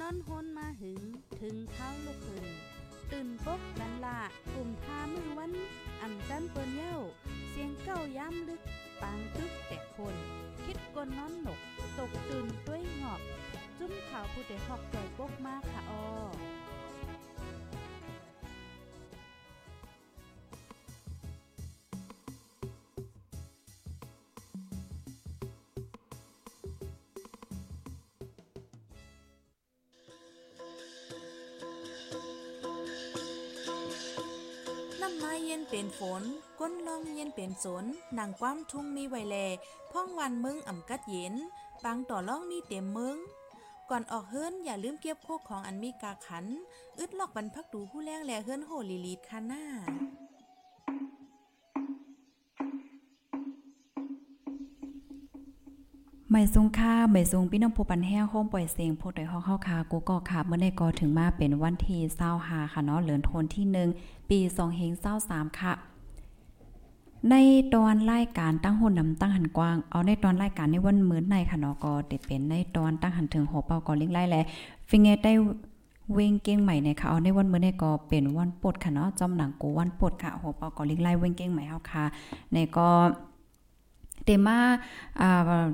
นอนฮนมาหึง ถึงเท้าลูกหึงตื่นปกนันละกลุ่มทามือวัน อ่ำจันเปิ้นเย้า เสียงเก้าย้ำลึก ปางตึกแต่คน คิดกนนอนหนก ตกตื่นด้วยหงอบ จุ้มข่าวผู้เดหอกใจปกมากค่ะออ เย็นเป็นฝน ก้นลองเย็นเป็นสนนางความทุ่งมีไวแลพ่องวันมึงอ่ำกัดเย็นปังต่อล่องมีเต็มมึง ก่อนออกเฮิรนอย่าลืมเก็บโคกของอันมีกาขัน อึดลอกบรรพักดูผู้แรงแลเฮิรนโหลีลีดคาหน้า ไม่ทรงค่าไม่ทรงพี่น้องผู้ปันแห้งโฮมปล่อยเสียงผู้ใดฮอกเข้าคากูก็ค่ะเมื่อได้ก็ถึงมาเป็นวันที่25ค่ะเนาะเหลือนโทนที่1ปี2เฮง23ค่ะ ในตอนรายการตั้งหุ่นนำตั้งหันกว้างเอาในตอนรายการในวันมื้อในค่ะเนาะก็ได้เป็นในตอนตั้งหันถึงหัวเป่าก็เลี้ยงไล่แลฟิงเงได้เวงเก้งใหม่ในค่ะเอาในวันมื้อในก็เป็นวันปดค่ะเนาะจอมหนังกูวันปดค่ะหัวเป่าก็เลี้ยงไล่เวงเก้งใหม่เฮาค่ะในก็เตมาอ่า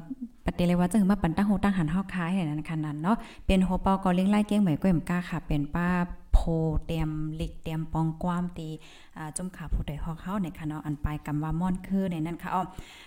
ปฏิเลยว่าจะถึงมาปันตั้งโฮตั้งหันเฮาคายอย่างนั้นขนาดเนาะเป็นโฮเปาก็เลี้ยงไล่เก้งเหม่ก็เอ็มก้าค่ะเป็นป้า โพเตรียมหลิกเตรียมปองความตีจุ่มขาผู้ใดฮอกเฮาในค่ะเนาะอันปลายกำว่าม่อนคือในนั้นค่ะอ๋อ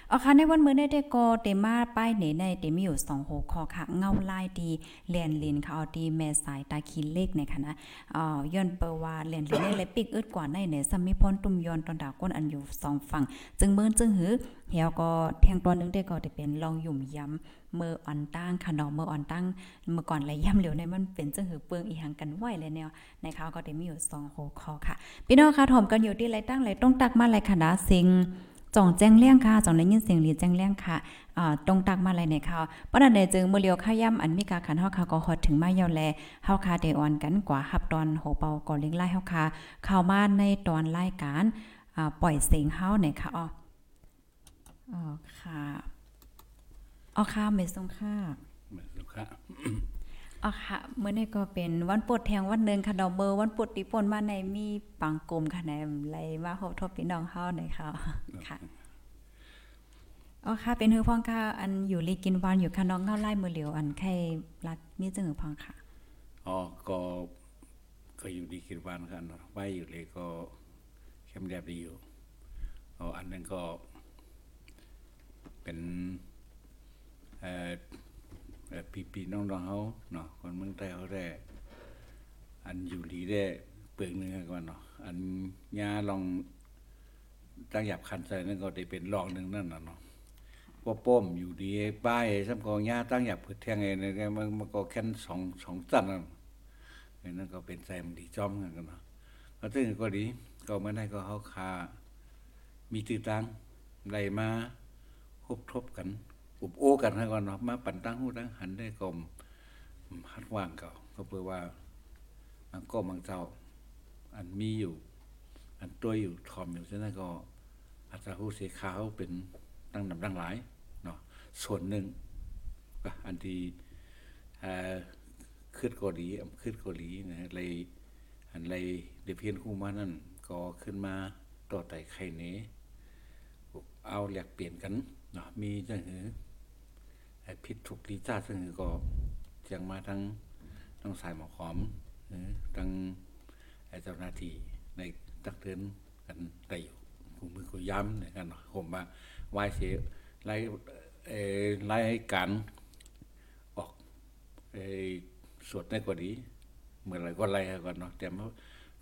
เอาค่ะในวันมื้อนี้ได้ก็เตมาป้ายในในเตมีอยู่2โหคอค่ะ เงาลายดีแลนลินค่ะเอาดีแม่สายตาคิเลขในค่ะนะอ่อย้อนเปอว่าแลนลินในเลยปิกอึดกว่าในในสมิพรตุ่มยอนตอนดาก้นอันอยู่สองฝั่ง จึงเมื้อจึงหือเหี่ยวก็แทงตอนนึงได้ก็ได้เป็นลองหยุ่มย้ำ เมื่ออ่อนตั้งค่ะเนาะเมื่ออ่อนตั้งเมื่อก่อนไหลย่ำเหลวในมันเป็นจังหือเปลืองอีหังกันไหวเลยแนวในเขาวก็ได้มีอยู่2โหคอค่ะพี่น้องค่ะถอมกันอยู่ที่ไรตั้งไรต้องตักมาไรคณะสิงจ่องแจ้งเลี้ยงค่ะจ่องได้ยินเสียงหลีแจ้งเลี้ยงค่ะตรงตักมาไรในค่ะปะนันใดจึงเมื้อเลียวข้าย่ำอันมีกาขันเฮาค่ะก็ฮอดถึงมาเยาวแลเฮาค่ะได้อ่อนกันกว่าฮับตอนโหเปาก่อเลี้ยงไล่เฮาค่ะเข้ามาในตอนรายการปล่อยเสียงเฮาในค่ะอ๋อค่ะ อ๋อค่ะไม่ทรงค่ะเหมือนลูกค้าอ๋อค่ะเมื่อนี้ก็เป็นวันปวดแทงวันหนึ่งค่ะดอกเบอร์วันปวดติปนมาในมีปังกลมค่ะในไรมาพบทบพี่น้องเฮาหน่อยค่ะค่ะอ๋อค่ะเป็นฮือพองค่ะอันอยู่ลีกินวันอยู่ค่ะน้องเงาไล่มือเหลียวอันไข่รัดมีจึงหือพองค่ะอ๋อก็ก็อยู่ดีคิดวานกันเนาะไปอยู่เลยก็เข้มแลบดีอยู่อ๋ออันนั้นก็เป็น เอ่อเอ่อพี่พี่น้องๆเขาเนาะคนเมืองใต้เขาได้อันอยู่ดีได้เปลือกหนึงก่อนเนาะอันยาลองตั้งหยับคันใส่นั่นก็ได้เป็นรองหนึ่งนั่นน่ะเนาะว่าป้อมอยู่ดีป้ายซ้ำก็ยาตั้งหยับเพื่อแทงไงเนี่ยมันมันก็แค่สองสองตันนั่นนั่นก็เป็นใจมันดีจอมกันเนาะก็ซึ่งก็ดีก็ไม่ได้ก็เขาคามีตื้อตังไหลมาคบทบกัน อุบโอ้กันให้ก่อนเนาะมาปั่นตั้งหูตั้งหันได้กลมฮัดว่างเก่าก็เพื่อว่ามันก็มังเจ้า อันมีอยู่ อันตัวอยู่ทอมอยู่ฉะนั้นก็อาจจะหูเสียขาวเป็นตั้งนำตั้งหลายเนาะส่วนหนึ่งก็อันที่ขึ้นเกาหลีอำขึ้นเกาหลีนะเลยอันเลยเดเพียนคู่มานั่นก็ขึ้นมาต่อไต่ไข่เนเอาแลกเปลี่ยนกันเนาะมีจังหือ ไอ้พิษถูกลีจ้าจังหือก็เจียงมาทั้งทั้งสายหมอหอมหรือทั้งไอ้เจ้าหน้าที่ในตักเตือนกันได้อยู่กูมือกูย้ำในกันเนาะผมมาไหวเสียไล่ไล่การออกเอ่อสวดในกว่าดีเมื่อไรก็ไล่ก่อนเนาะแต่มา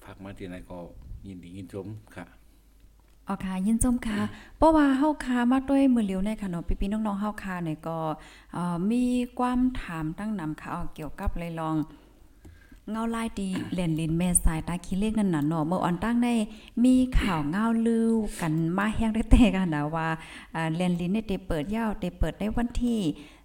ฝากมาที่ไหนก็ยินดียินชมค่ะ อ๋อค่ะยินจมค่ะเพราะว่าเฮาคามาด้วยมือเหลียวในค่ะเนาะพี่ๆน้องๆเฮาคาเนี่ยก็มีความถามตั้งนำค่ะเกี่ยวกับเลยลองเงาลายดีเล่นลินแม่สายตาคิเลขนั่นน่ะเนาะเมื่ออ่อนตั้งได้มีข่าวเงาลือกันมาแฮงได้แต่กันนะว่าอ่าเล่นลินเนี่ยได้เปิดยาวได้เปิดได้วันที่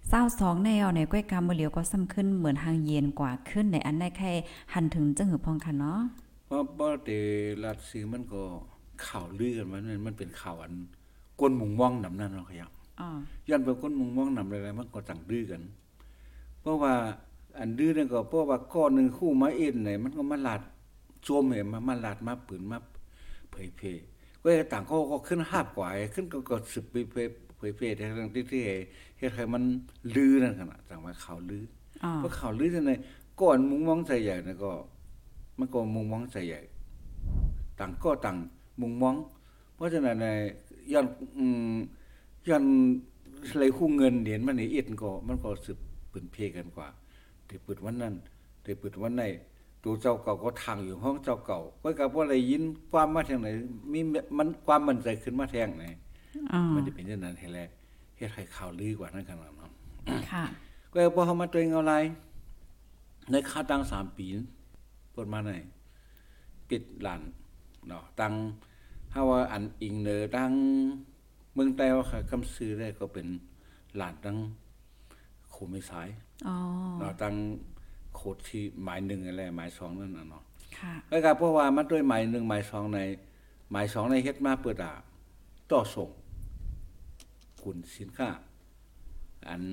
22แนวในก้อยกามมือเหลียวก็ซ้ำขึ้นเหมือนทางเย็นกว่าขึ้นในอันได้แค่หันถึงจังหือพองค่ะเนาะเพราะเพราะแต่รัสซีมันก็ ข่าวลือกันมันมันเป็นข่าวอันก้นมุงม่องนำนั่นเนาะครับอ๋อย้อนไปก้นมุงม่องนำอะไรๆมันก็ต่างลือกัน เพราะว่าอันดื้อนั่นก็เพราะว่าก้อนหนึงคู่มาเอ็นไหนมันก็มาลาดโจมเห็นมามาลาดมาปืนมาเผยเพก็ต่างก็ก็ขึ้นหาบกว่าขึ้นก็ก็สืบไปเผยเผยเพแต่ทั้งที่ที่เฮ็ดให้มันลือนั่นขนาดจังว่าข่าวลืออ๋อเพราะข่าวลือจังไดก่อนมุงมองใจใหญ่นะก็ มันก็มุงมองใจใหญ่ ต่างก็ต่าง มุงมอง เพราะฉะนั้นในย้อนอืมย้อนเลยคู่เงินเหรียญมันนี่เอ็ดก็มันก็สืบปืนเพกันกว่าที่ปึดวันนั้นที่ปึดวันไหนตัวเจ้าเก่าก็ทางอยู่ห้องเจ้าเก่าก็กับว่าอะไรยินความมาทางไหนมีมันความมั่นใจขึ้นมาแทงไหนอ๋อมันจะเป็นอย่างนั้นให้แลเฮ็ดให้ข่าวลือกว่านั้นขนาดนั้นค่ะก็พอเขามาตัวเองเอาไรในค่าตังสามปีปดมาไหนปิดหลาน เนาะตังถ้าว่าอันอิงเนอตังเมืองแต่ว่าค่ะคำซื้อได้ก็เป็นหลานตังโคไม่สายอ๋อเนาะตังโคดที่หมายหนึ่งอะไรหมายสองนั่นน่ะเนาะค่ะแล้วก็เพราะว่ามันด้วยหมายหนึ่งหมายสองใน หมายสองในเฮ็ดมาเปิดอะต่อส่งคุณสินค้าอัน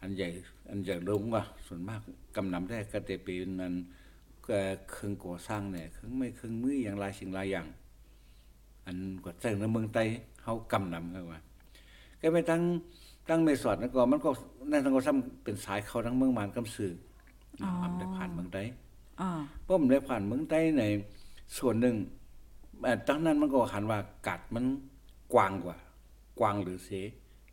อันใหญ่อันใหญ่ลงว่าส่วนมากกำนำได้ก็จะเป็นนั้นก็ เครื่องก่อสร้างเนี่ยเครื่องไม่เครื่องมืออย่างหลายสิ่งหลายอย่าง อันก็แจ้งในเมืองไต้เฮากำนำเข้าว่าก็ไปตั้งตั้งเมสอดนั่นก็มันก็นั่นทั้งก็ซ้ำเป็นสายเขาทั้งเมืองมานกำสื่อออมันได้ผ่านเมืองไต้อ๋อเพราะมันได้ผ่านเมืองใต้ในส่วนหนึ่งแต่ตั้งนั้นมันก็หันว่ากัดมันกว้างกว่า กว้างหรือเส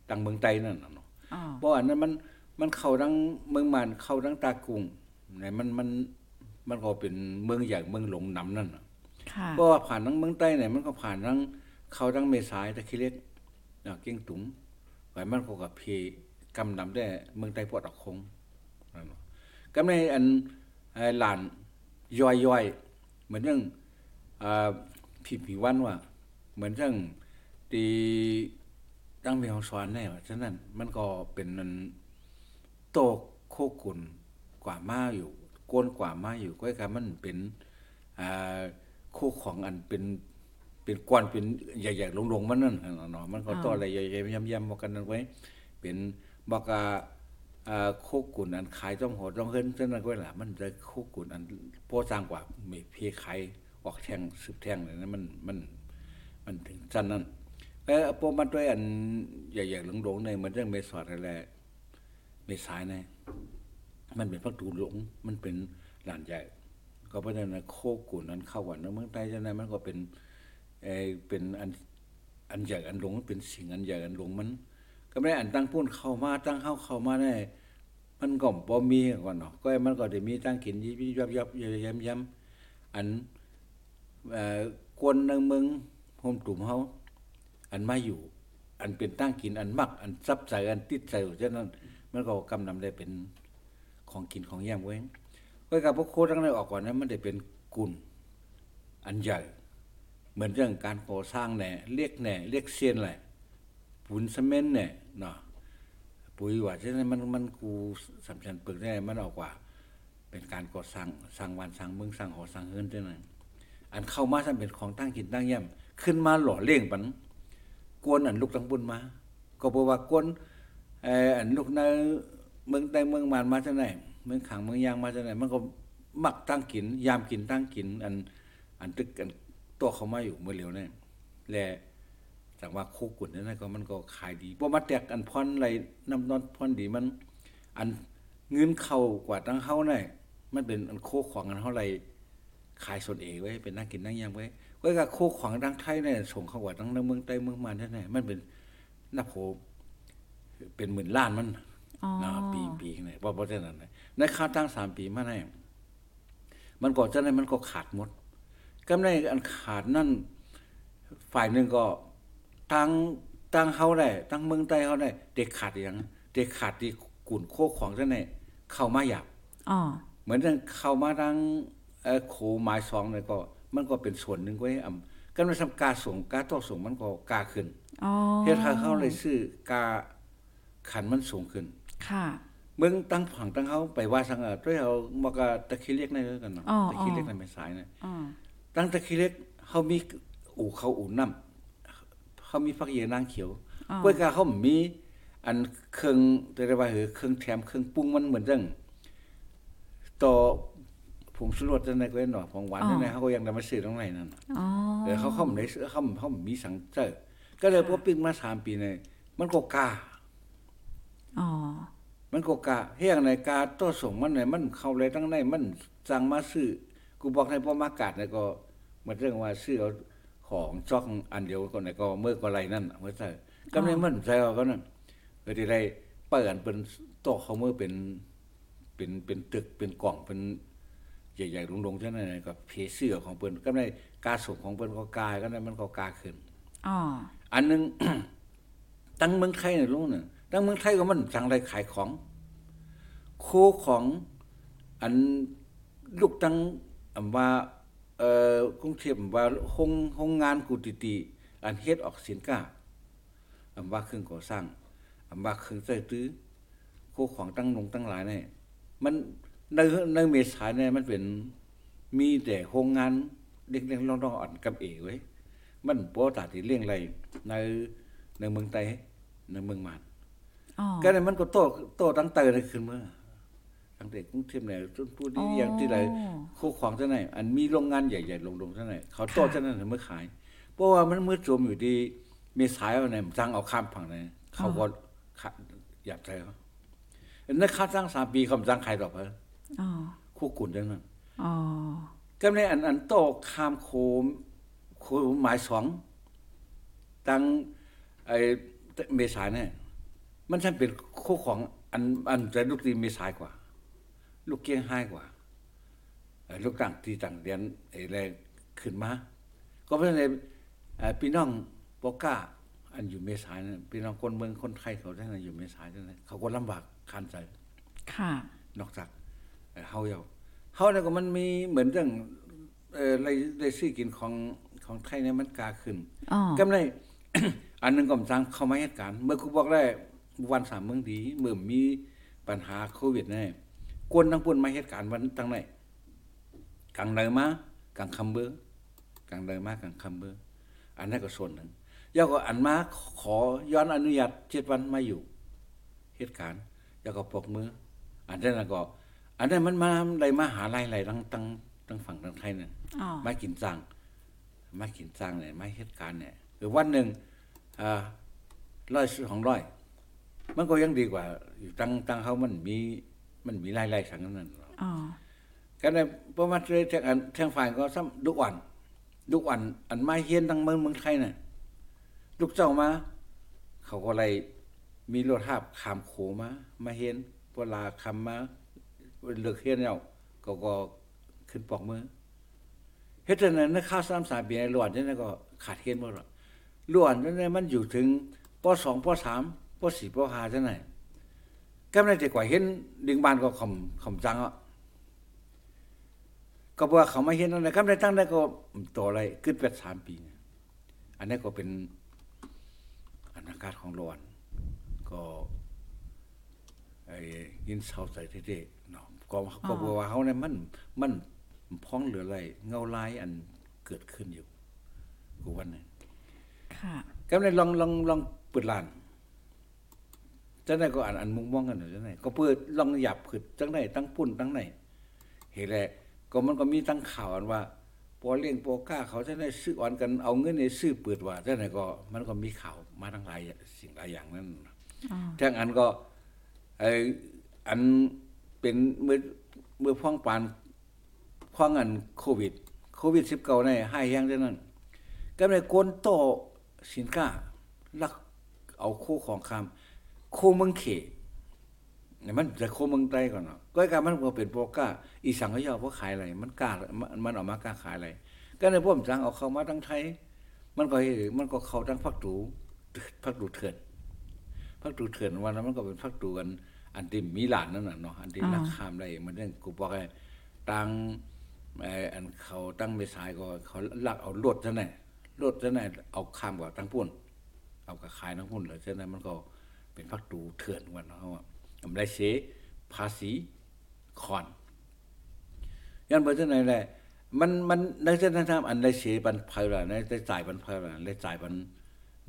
ตังเมืองใต้นั่นน่ะเนาะอ๋อเพราะอันนั้นมันมันเข้าดังเมืองมานเข้าดังตากรุงไหนมันมัน มันก็เป็นเมืองใหญ่เมืองหลงนำนั่นน่ะค่ะเพราะว่าผ่านทั้งเมืองใต้เนี่ยมันก็ผ่านทั้งเข้าทั้งเมษายตะคิเล็กอ่าเก้งตุงไว้มันก็กับเพกำนำได้เมืองใต้ปอดออกคงนั่นเนาะก็ในอันไอ้หลานย่อยๆเหมือนเรื่องอ่าพี่ผีวันว่า เหมือนเรื่องตีตั้งมีของสอนแน่ว่าฉะนั้นมันก็เป็นนันโตกโคกุนกว่ามาอยู่ โกนกว่ามาอยู่ก็คือมันเป็นอ่าคู่ของอันเป็นเป็นกวนเป็นใหญ่ๆลงๆมันนั่นเนาะมันก็ต่ออะไรใหญ่ๆย่ำๆมากันนั่นไว้ เป็นบอกกาอ่าโคกุนอันขายต้องหดต้องเฮินซั่นนั่นก็ล่ะมันจะโคกุนอันโพสร้างกว่ามีเพขายออกแทงสืบแทงเลยนะมันมันมันถึงจันนั้นเออพวกมันด้วยอันใหญ่ๆหลงๆในเหมือนเรื่องเมสอดอะไรเมสายนะ มันเป็นพักตูหลง มันเป็นหลานใหญ่ ก็เพราะฉะนั้นโคกุนนั้นเข้าวันเมืองใต้ฉะนั้นมันก็เป็นเอเป็นอันอันใหญ่อันหลงเป็นสิ่งอันใหญ่อันหลงมัน ก็ไม่ได้อันตั้งพูนเข้ามาตั้งเข้าเข้ามาได้มันก็บ่มีก่อนเนาะก็มันก็ได้มีตั้งกินยิบยิบยับยับย้ำย้ำอันเอ่อกวนในเมืองโฮมตุ่มเฮาอันมาอยู่ อันเป็นตั้งกินอันมัก อันซับใจอันติดใจฉะนั้นมันก็กำนำได้เป็น ของกินของแย่มไว้ก็กับพวกโคทั้งนั้นออกก่อนนั้นมันได้เป็นกุลอันใหญ่เหมือนเรื่องการก่อสร้างแหน่เรียกแหน่เรียกเซียนแหละปูนซีเมนต์เนี่ยเนาะปุ๋ยว่าฉะนั้นมันมันกูสำคัญปึกได้มันออกกว่า เป็นการก่อสร้างสร้างวันสร้างเมืองสร้างหอสร้างเฮือนเท่านั้นอันเข้ามาทำเป็นของตั้งกินตั้งย่ำขึ้นมาหล่อเลี้ยงปันกวนอันลูกตั้งบุญมา ก็บอกว่ากวนอันลูกใน เมืองใต้เมืองมานมาจากไหนเมืองขังเมืองยางมาจากไหนมันก็มักตั้งกิน ยามกินตั้งกิน อัน อันตึกอันตัวเขามาอยู่เมื่อเร็วเนี่ยและจากว่าโคกุนนั่นนะก็มันก็ขายดีเพราะมาแตกอันพรอะไรน้ำนอนพรดีมัน อันเงินเข้ากว่าตั้งเฮาเนี่ยมันเป็นอันโคของอันเฮาไรขายสดเองไว้เป็นนั่งกินนั่งยามไว้ก็กับโคของดังไทยเนี่ยส่งเข้ากว่าตั้งเมืองใต้เมืองมานนั่นแหละมันเป็นนับโหเป็นหมื่นล้านมัน นะปีปีข้างในเพราะเพราะฉะนั้นน่ะในค่าตั้งสามปีมาแน่มันก็จะได้มันก็ขาดหมดกำไรอันขาดนั่นฝ่ายหนึ่งก็ตั้งตั้งเขาได้ตั้งเมืองใต้เขาได้ เด็กขาดอย่างเด็กขาดที่กุ่นโคกของจะไหนเข้ามาหยาบอ๋อเหมือนทั้งเข้ามาทางเอ่อโขหมายสองเนี่ยก็ มันก็เป็นส่วนหนึ่งไว้อ่ำกันมาทำกาส่งกาต่อส่งมันก็กาขึ้นอ๋อเฮ็ดให้เขาเลยซื้อกาขันมันสูงขึ้น ค่ะเมืองตั้งผังตั้งเขาไปว่าสังเออด้วยเอาบอกกะตะคีเล็กในเด้อกันเนาะอ๋อตะคีเล็กในไม่สายนะอ๋อตั้งตะคีเล็กเขามีอู่เขาอู่น้ำเขามีฟักเยนางเขียวอ๋อกล้วยกาเขามี อันเครื่องจะได้ว่าเหอเครื่องแถมเครื่องปรุงมันเหมือนจังต่อผงชูรสจังได๋ก็เนาะของหวานจังได๋เขาก็ยังได้มาซื้อตรงไหนนั่นอ๋อเออเขาเขาไม่ได้ซื้อเขาเขามีสังเจอก็เลยพอปิ้งมา3ปีเนี่ยมันก็กล้าอ๋อ มันก็กะเฮียงในกาตัวส่งมันไหนมันเข้าเลยตั้งในมันสั่งมาซื้อกูบอกให้พ่อมากาดเนี่ยก็มันเรื่องว่าซื้อเอาของจอกอันเดียวก็ไหนก็เมื่อก็ไรนั่นเมื่อใส่ก็ไม่มันใจเอาก็นั่นก็ที่ได้เปิดเป็นโต๊ะเขาเมื่อเป็นเป็นเป็นตึกเป็นกล่องเป็นใหญ่ๆลงๆเท่านั้นก็เพเสื้อของเปิ้นก็ได้กาส่งของเปิ้นก็กายก็ได้มันก็กาขึ้นอ๋ออันหนึงตั้งเมืองไทยเนี่ยลุงเนี่ย ตั้งเมืองไทยก็มันจังไรขายของ โคของอันลูกตั้งอำว่าเอ่อกรุงเทพว่าโรงโรงงานกุติติอันเฮ็ดออกสินค้าอำว่าเครื่องก่อสร้างอำว่าเครื่องใช้ตื้อโคของตั้งลงตั้งหลายเนี่ยมันในในเมษายเนี่ยมันเป็นมีแต่โรงงานเล็กๆน้องๆอ่อนกับเอไว้มันบ่ตาที่เลี้ยงไรในในเมืองไทยในเมืองมาน ก็เลยมันก็โตโตตั้งเตอเลยขึ้นมาตั้งแต่กรุงเทพเนี่ยจนพูดที่อย่างที่ไรโคขวางเท่าไหนอันมีโรงงานใหญ่ๆลงๆเท่าไหนเขาโตเท่านั้นเมื่อขาย เพราะว่ามันมืดจมอยู่ที่เมษายนเนี่ยมันจังเอาข้ามฝั่งเลยเขาก็ขาอยากใจเขาอันนั้นข้าจ้างสามปีเขาจ้างใครดอกเอออ๋อคู่กุ่นเท่านั้นอ๋อก็ในอันอันโตข้ามโคมโคมหมายสองตั้งไอ้เมษายนเนี่ย มันท่านเป็นคู่ของอันอันแต่ลูกตีเมษายกว่า ลูกเกี้ยงห้ายกว่าเอ่อลูกต่างตีต่างเรียนไอ้แรงขึ้นมา ก็เพราะฉะนั้นเอ่อพี่น้องปก้า อันอยู่เมษายนนพี่น้องคนเมืองคนไทยเขาท่านนอยู่เมษายนนเขาก็ลำบากคันใจค่ะ นอกจากเอ่อเฮาเยาเฮาเนี่ยก็มันมีเหมือนเรื่องเอ่อไรได้ซื้อกินของของไทยเนี่ยมันกาขึ้นอ๋อกำไรอันหนึงก็จังเข้ามาเหตุการณ์เมื่อกูบอกได้ วันสามเมืองดีเมื่อมีปัญหาโควิดแน่กวนทั้งปุ่นมาเหตุการณ์วันตั้งไหนกลางเดินมากลางคำเบอร์กลางเดินมากลางคำเบอร์อันนั้นก็ส่วนหนึ่งแล้วก็อันมาขอย้อนอนุญาตเจ็ดวันมาอยู่เหตุการณ์แล้วก็ปรบมือ อันนั้นก็ อันนั้นมันมาได้มาหาลัยอะไรทั้งทั้งทั้งฝั่งทั้งไทยเนี่ยอ๋อมากินจังมากินจังเนี่ยมาเหตุการณ์เนี่ยคือวันหนึ่งอ่าร้อยของร้อย มันก็ยังดีกว่าอยู่ตั้งตั้งเขามันมีมันมีรายๆสังนั้นอ๋อก็ในประมาณเลยแทงอันแทงฝ่ายก็ซ้ำดุกอันดุกอันอันมาเฮียนตั้งเมืองเมืองไทยน่ะลูกเจ้ามา เขาก็เลยมีรถทาบขามโขมามาเฮียนเวลาคำมาเลิกเฮียนแล้วก็ก็ขึ้นปอกมือเฮ็ดจังนั้นนะค่า3 3ปีในล้วนจังนั้นก็ขาดเฮียนบ่ล่ะล้วนจังนั้นมันอยู่ถึงป .2 ป .3 ป .4 ป .5 จังนั้นก็ไม่ได้กว่าเห็นดึงบ้านก็คำคำจังอะก็บอกว่าเขามาเห็นอะไรก็ได้ตั้งได้ก็ต่ออะไรขึ้นไป3ปีเนี่ยอันนี้ก็เป็นอนาคตของล้วนก็ไอ้ยินเศร้าใจเท่ๆเนาะก็ก็บอกว่าเขาเนี่ยมันมันพ้องเหลืออะไรเงาลายอันเกิดขึ้นอยู่กูวันนี้ค่ะก็เลยลองลองลองเปิดร้าน จังไดก็อ่านอันมุงมองกันหน่อยจังไดก็เปิดลองหยับขึ้นจังไดตั้งปุ่นตั้งไหนเห็นแหละก็มันก็มีตั้งข่าวอันว่าปอเลี้ยงปอกล้าเขาจะได้ซื้ออ่อนกันเอาเงินในซื้อเปิดว่าจังไดก็มันก็มีข่าวมาทั้งหลายสิ่งหลายอย่างนั้นอ๋อทั้งอันก็ไออันเป็นเมื่อเมื่อพ้องปานพ้องอันโควิด โควิด19ในให้แฮงจังนั้นก็เลยกวนโตสินค้าลักเอาโคของคำ โคเมืองเขเนี่ยมันจะโคเมืองใต้ก่อนเนาะก็การมันก็เป็นโปกล้า อีสังก็ยอบ่ขายอะไรมันกล้ามันออกมากล้าขายอะไรก็ในพวกจังเอาเข้ามาทั้งไทย มันก็เฮ็ดมันก็เข้าทั้งภาคตูภาคตูเถื่อนภาคตูเถื่อนวันนั้นมันก็เป็นภาคตูกันอันที่มีหลานนั่นน่ะเนาะอันที่ราคามได้มันเรื่องกูบอกให้ตังไอ้อันเขาตั้งเมษายก็เขาลักเอารถซะแน่รถซะแน่เอาข้ามกว่าตั้งพุ่นเอากับขายทั้งพุ่นเลยฉะนั้นมันก็ เป็นพักตูเถื่อนวันเขาอะอำไรเสภาษีคอนยันเบอร์จังไหนแหละมันมันในเส้นทางอันได้เสียบันภัยละในได้จ่ายบันภัยละได้จ่ายบัน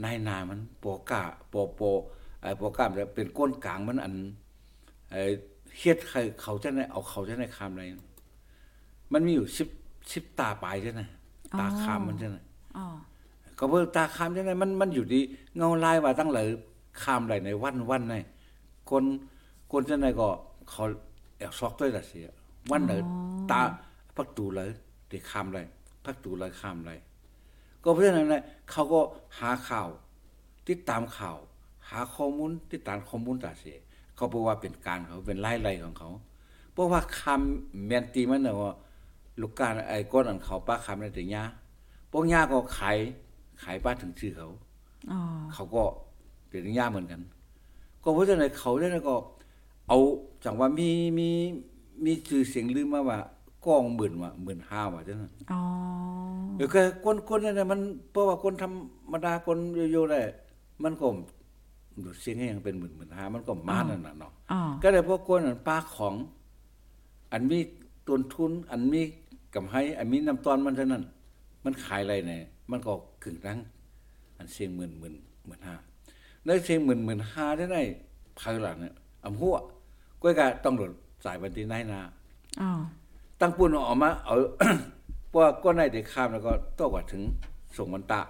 นายนามันโปกาโปโปไอ้โปกามันเป็นก้นกลางมันอันไอ้เฮ็ดใครเขาจะได้เอาเขาจะได้คามอะไรมันมีอยู่10 10ตาปลายใช่ไหมตาคามมันใช่ไหมอ๋อก็เพิ่งตาคามใช่ไหมมันมันอยู่ดีเงาลายว่าตั้งหลาย คามหลายในวันวันในคนคนจะไหนก็เขาแอบซอกด้วยล่ะเสียวันไหนตาพักตูเลยเด็กคามเลยพักตูเลยคามเลยก็เพราะฉะนั้นนะเขาก็หาข่าวติดตามข่าว หาข้อมูลติดตามข้อมูลต่างเสียเขาบอกว่าเป็นการเขาเป็นไล่ไล่ของเขาเพราะว่าคำแมนตีมันเนอะว่าลูกการไอ้ก้อนอันเขาป้าคำนั่นแต่ยาพวกยาก็ขายขายป้าถึงชื่อเขาอ๋อเขาก็ เป็นยาเหมือนกัน ก็เพราะฉะนั้นเขาเนี่ยก็ เอาจังว่ามีมีมีชื่อเสียงลือมาว่าก้องหมื่นว่าหมื่นห้าว่าจังนั้นอ๋อเออก็คนคนนั่นน่ะมันเพราะว่าคนธรรมดาคนโยๆได้มันก็ดูเสียงให้ยังเป็นหมื่นหมื่นห้ามันก็มานั่นน่ะเนาะอ๋อก็เลยพวกคนอันป้าของ อันมีต้นทุน อันมีกำไรอันมีน้ำตอนมันเท่านั้น มันขายอะไรเนี่ยมันก็กึ่งรังอันเสียงหมื่นหมื่นหมื่นห้า แล้วเสียงหมื่นหมื่นห้าได้ไหนภายหลังเนี่ยอำหัวก้อยกะต้องโดดสายบันทีนายนาอ๋อตั้งปุ่นออกมาเอาเพราะว่าก็ในเด็กข้ามแล้วก็ต้องว่าถึงส่งมันตา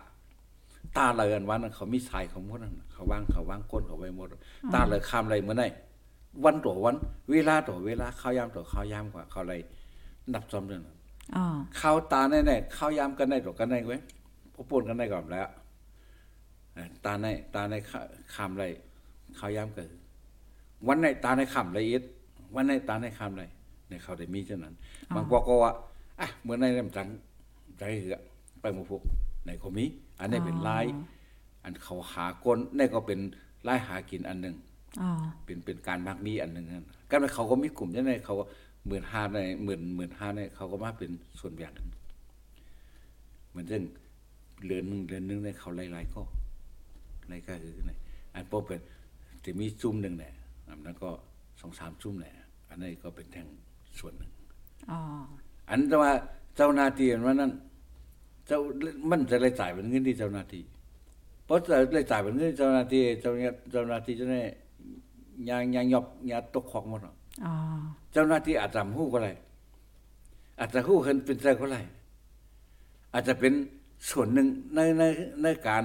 ตาเลยอันวันนั้นเขามีสายของหมดนั่นน่ะเขาวางเขาวางก้นเขาไว้หมด ตาเลยข้ามอะไรเมื่อไหร่วันต่อวัน เวลาต่อเวลาข้าวยามต่อข้าวยามกว่าเขาเลยนับซ้อมเรื่องนั้นอ๋อข้าวตาแน่ๆข้าวยามกันได้ต่อกันได้เว้ยพอปนกันได้ก่อนแล้วเอ่อ ตาในตาในข้าข้ามไรข้าวยามเกิดวันในตาในข้ามละเอียดวันในตาในข้ามไรในเขาได้มีเช่นนั้นบางพวกก็ว่าอะเมื่อในน้ำจังใจเหือไปหมู่พวกในเขามีอันนี้เป็นลายอันเขาหากลนี่ก็เป็นลายหากินอันหนึ่งอ๋อเป็นเป็นการมักมีอันหนึ่งนั่นก็เขาก็มีกลุ่มยังไงเขาก็หมื่นห้าในหมื่นหมื่นห้าในเขาก็มาเป็นส่วนแบ่งกันเหมือนเช่นเรือนหนึ่งเรือนหนึ่งในเขาไล่ๆก็ ไล่ก็คือในอันพวกเป็นจะมีจุ่มหนึ่งเนี่ยอันนั้นก็สองสามจุ่มเนี่ยอันนี้นก็เป็นแท่งส่วนหนึ่งอ๋ออันแต่ว่าเจ้าหน้าที่อันว่านั้นเจ้ามันจะเลยจ่ายเป็นเงินที่เจ้าหน้าที่เพราะจะเลยจ่ายเป็นเงินเจ้าหน้าที่เจ้าเนี่ยเจ้าหน้าที่จะได้ยางยางยอบยาตกของหมดหรอกอ๋อเจ้าหน้าที่อาจจะหู้ก็ไรอาจจะหู้เห็นเป็นใจก็ไรอาจจะเป็นส่วนหนึ่งในในในการ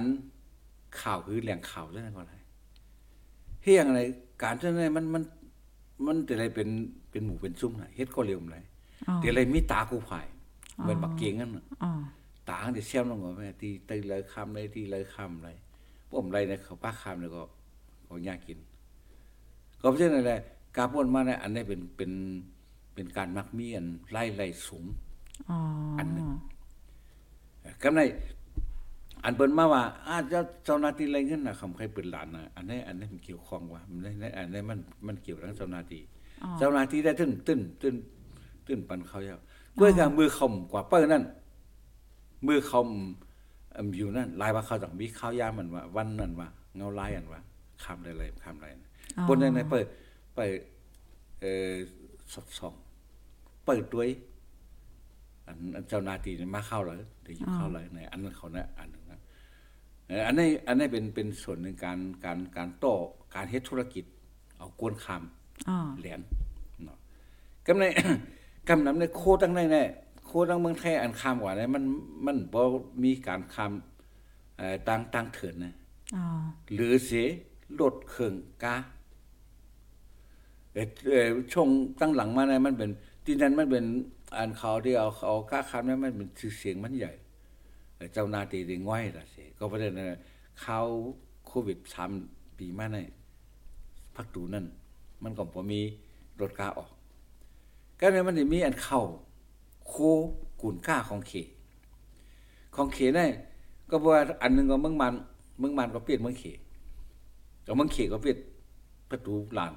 ข่าวคือแหล่งข่าวเรื่องก็ไรเฮียงอะไร การเช่นนั้นมันมันมันแต่อะไรเป็นเป็นหมู่เป็นซุ้มน่ะเฮ็ดก็เร็วมันไรอ๋อแต่อะไรมีตากูภายเหมือนบักเกียงนั่นน่ะอ๋อตาอันที่เสียมลงหัวแม่ที่ตีเลยคำเลยที่เลยคำเลยพวกผมไรเนี่ยเขาป้าคำเลยก็ก็ยากกิน ก็เพราะฉะนั้นแหละการพ่นมาเนี่ยอันนี้เป็นเป็นเป็นการมักมีอันไล่ไล่สูงอ๋ออัอันหนึ่งกำใน อันเปิ้นมาว่าอาจจะเจ้าหน้าที่ไรเงินนะคำใครเปิดหลานนะอันนี้อันนี้มันเกี่ยวข้องว่ามันได้อันนี้มันมันเกี่ยวทั้งเจ้าหน้าที่อ๋อเจ้าหน้าที่ได้ตึ้นตึ้นตึ้นตึ้นปันเขาเยาก้วยกับมือคมกว่าเปิ้นนั่นมือคมอำอยู่นั่นลายว่าเขาต้องมีข้าวยามมันว่า วันนั้นว่าเงาลายอันว่าคำอะไรคำอะไรนะอ๋อบนนั้นเปิดเปิดเอ่อสดส่องเปิดด้วยอันอันเจ้าหน้าที่นี่มาเข้าเลยเดี๋ยวอยู่เข้าเลยในอันนั้นเขาเนี่ยอันหนึงนะเอ่ออันนี้อันนี้เป็นเป็นส่วนหนึ่งการการการโต้การเฮ็ดธุรกิจ เอากวนคำอ๋อเหรียญเนาะกำในกำนำในโคตั้งในแน่โคตั้งเมืองไทยอันคามกว่าเนี่ยมันมันบ่มีการคามเอ่อตั้งตั้งเถินนะอ๋อหรือเสียลดเครื่องกาเอ่อเอ่อช่วงตั้งหลังมาเนี่ยมันเป็นที่นั้นมันเป็นอันเขาที่เอาเอากาคามนั้นมันเป็นชื่อเสียงมันใหญ่ เจ้าหน้าที่ด้ง่อยล่ะสิก็เพราะฉะนั้นเขาโควิดสามปีมาเนี่ยพักตูนั่น มันก็บ่มีรถกาออกก็เลยมันสิมีอันเข้าโคกุนก้าของเขของเขเนี่ยก็บอกว่าอันหนึงก็เมืองมันเมืองมันก็เปลี่ยนเมืองเขก็เมืองเขก็เปลี่ยนประตูหลาน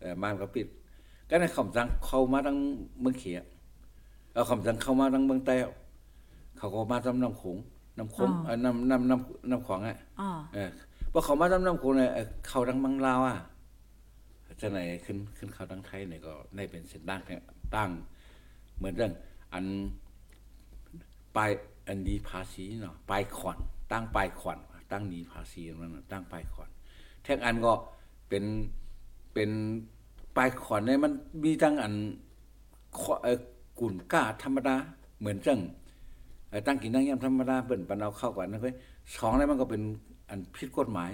เออมันก็ปิดก็ในคำสั่งเข้ามาทั้งเมืองเขอะเอาคำสั่งเข้ามาทั้งเมืองใต้ เขาก็มาทำน้ำโขงน้ำโขงเอ่อน้ำน้ำน้ำน้ำขวางอะอ๋อเออพอเขามาทำน้ำโขงเนี่ยเอ่อเข้าทางเมังลาวอะจะไหนขึ้นขึ้นเข้าทางไทยเนี่ยก็ได้เป็นเส้นตั้งเนี่ยตั้ง เหมือนเรื่อง อันปลายอันนี้ภาษีเนาะปลายขอนตั้งปลายขอนตั้งหนี้ภาษีนั่นน่ะตั้งปลายขอนแท่งอันก็เป็นเป็นปลายขอนเนี่ยมันมีทั้งอันขอเอ่อกุ่นก้าธรรมดา เหมือนจังเอ่อ ตั้งกินตั้งยำธรรมดาเปิ้นปันเอาเข้ากันนะเพิ่นสองแล้วมันก็เป็นอันผิดกฎหมาย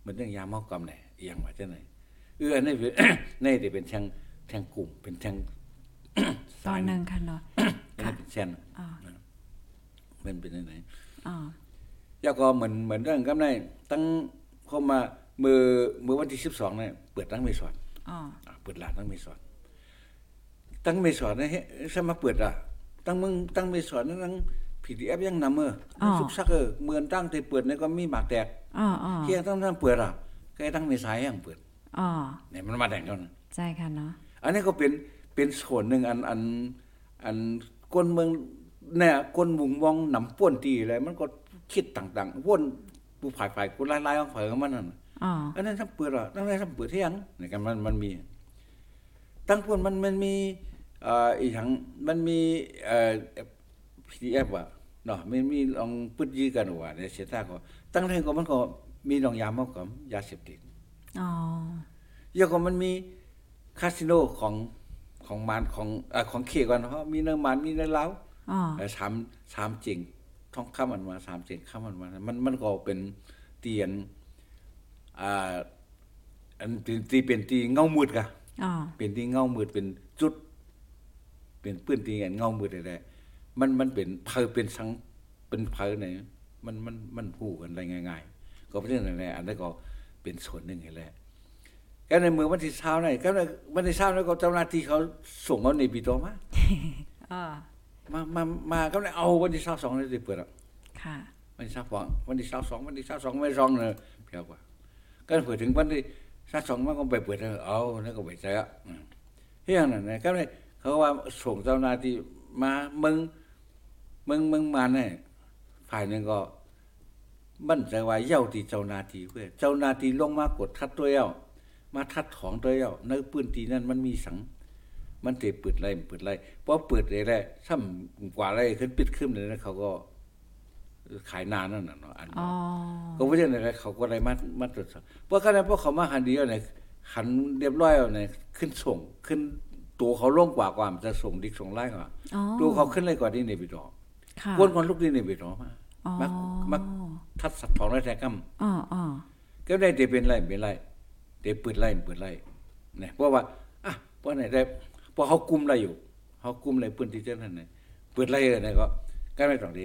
เหมือนเรื่องยาเมากรรมแหน่เอียงว่าจังไหนเอออันนี้เป็นนี่ที่เป็นแทงแทงกลุ่ม เป็นแทงตอนหนึงค่ะเนาะอันนี้เป็นแช่นอ่ามันเป็นยังไงอ๋อแล้วก็เหมือนเหมือนเรื่องกำไรตั้งเข้ามามือมือวันที่12เนี่ยเปิดตั้งเมสอนอ๋ออ่าเปิดร้านตั้งเมสอนตั้งเมสอนนะเฮ้ยสมาเปิดอะตั้งมึงตั้งเมสอนนั่นตั้ง PDF ยังนำเออสุกซักเออเมือนตั้งที่เปิดเนี่ยก็มีหมากแตกอ๋ออ๋อเที่ยงตั้งตั้งเปิดอะก็ตั้งเมษายยังเปิดอ๋อเนี่ยมันมาแต่งกันนะใช่ค่ะเนาะอันนี้ก็เป็นเป็นส่วนหนึ่งอันอันอันคนเมืองเนี่ยคนมุงมองหนำป้วนตีอะไรมันก็คิดต่างๆวนผู้ฝ่ายฝ่ายคนไล่ๆของฝ่ายของมันนั่นน่ะอ๋ออันนั้นทำเปิดอะตั้งแต่ทำเปิดเที่ยงในกันมันมันมี ตั้งพวนมันมันมีเอ่ออีกทั้งมันมีเอ่อ PDF ว่ะ เนาะมันมีลองปึดยื้อกันว่าในเสียตาก็ตั้งแต่ก็มันก็มีลองยาเมากับยาเสพติดอ๋อแล้วก็มันมีคาสิโนของของมานของเอ่อของเคก่อนเพราะมีเนื้อมันมีเนื้อเหล้าอ๋อเอ่อสามสามจริงท่องคำมันมาสามจริงคำมันมา มันมันก็เป็นเตียนอ่าอันตีตีเป็นตีเงามืดกะอ๋อเป็นที่เงามืดเป็นจุด เป็นปื้นตีเงเงามืดได้ๆ มันมันเป็นเพอเป็นสังเป็นเพอเนี่ยมันมันมันหูกันได้ง่าย ๆ ก็เป็นเรื่องนั้นแหละอันนั้นก็เป็นส่วนหนึ่งนี่แหละก็ในเมืองวันที่เช้านี่ก็ในวันที่เช้าแล้วก็เจ้าหน้าที่เขาส่งเอาในปีโตมาอ๋อมามามาก็เลยเอาวันที่เช้าสองนี่สิเปิดอะค่ะวันที่เช้าสองวันที่เช้าสองวันที่เช้าสองไม่สองเนอะเพียวกว่าก็เปิดถึงวันที่เช้าสองมันก็ไปเปิดแล้วเอาแล้วก็ไปใช้อะอืมเฮียนั่นนะก็เลยเขาว่าส่งเจ้าหน้าที่มามึง มึงมึงมาเนี่ยฝ่ายหนึ่งก็มั่นใจว่าเย้าที่เจ้าหน้าที่เพื่อเจ้าหน้าที่ลงมากดทัดตัวเย้ามาทัดของตัวเย้าในปืนตีนั้นมันมีสัง มันเตะเปิดไรเปิดไรเพราะเปิดไรแรกซ้ำกว่าไรขึ้นปิดขึ้นเลยนะเขาก็ขายนานนั่นน่ะเนาะอันอ๋อก็ไม่ใช่อะไรเขาก็ได้มามาตรวจสอบเพราะขณะพวกเขามาหันเดียวเนี่ยหันเรียบร้อยเอาเนี่ยขึ้นส่งขึ้นตัวเขาล่งกว่ากว่ามันจะส่งดิกส่งไล่กว่าอ๋อตัวเขาขึ้นเลยกว่าที่ในบิดอค่ะ วนคนลูกนี่ในบิดอมาอ๋อมักมักทัดสัตว์ทองได้แท้กำอ๋ออ๋อก็ได้เดเป็นไรเป็นไรเดเปิดไรเปิดไรเนี่ยเพราะว่าอะเพราะไหนได้เพราะเขากุมอะไรอยู่เขากุมอะไรปืนที่เจ้านั่นเนี่ยเปิดไรเนี่ยก็ก็ไม่ต้องเด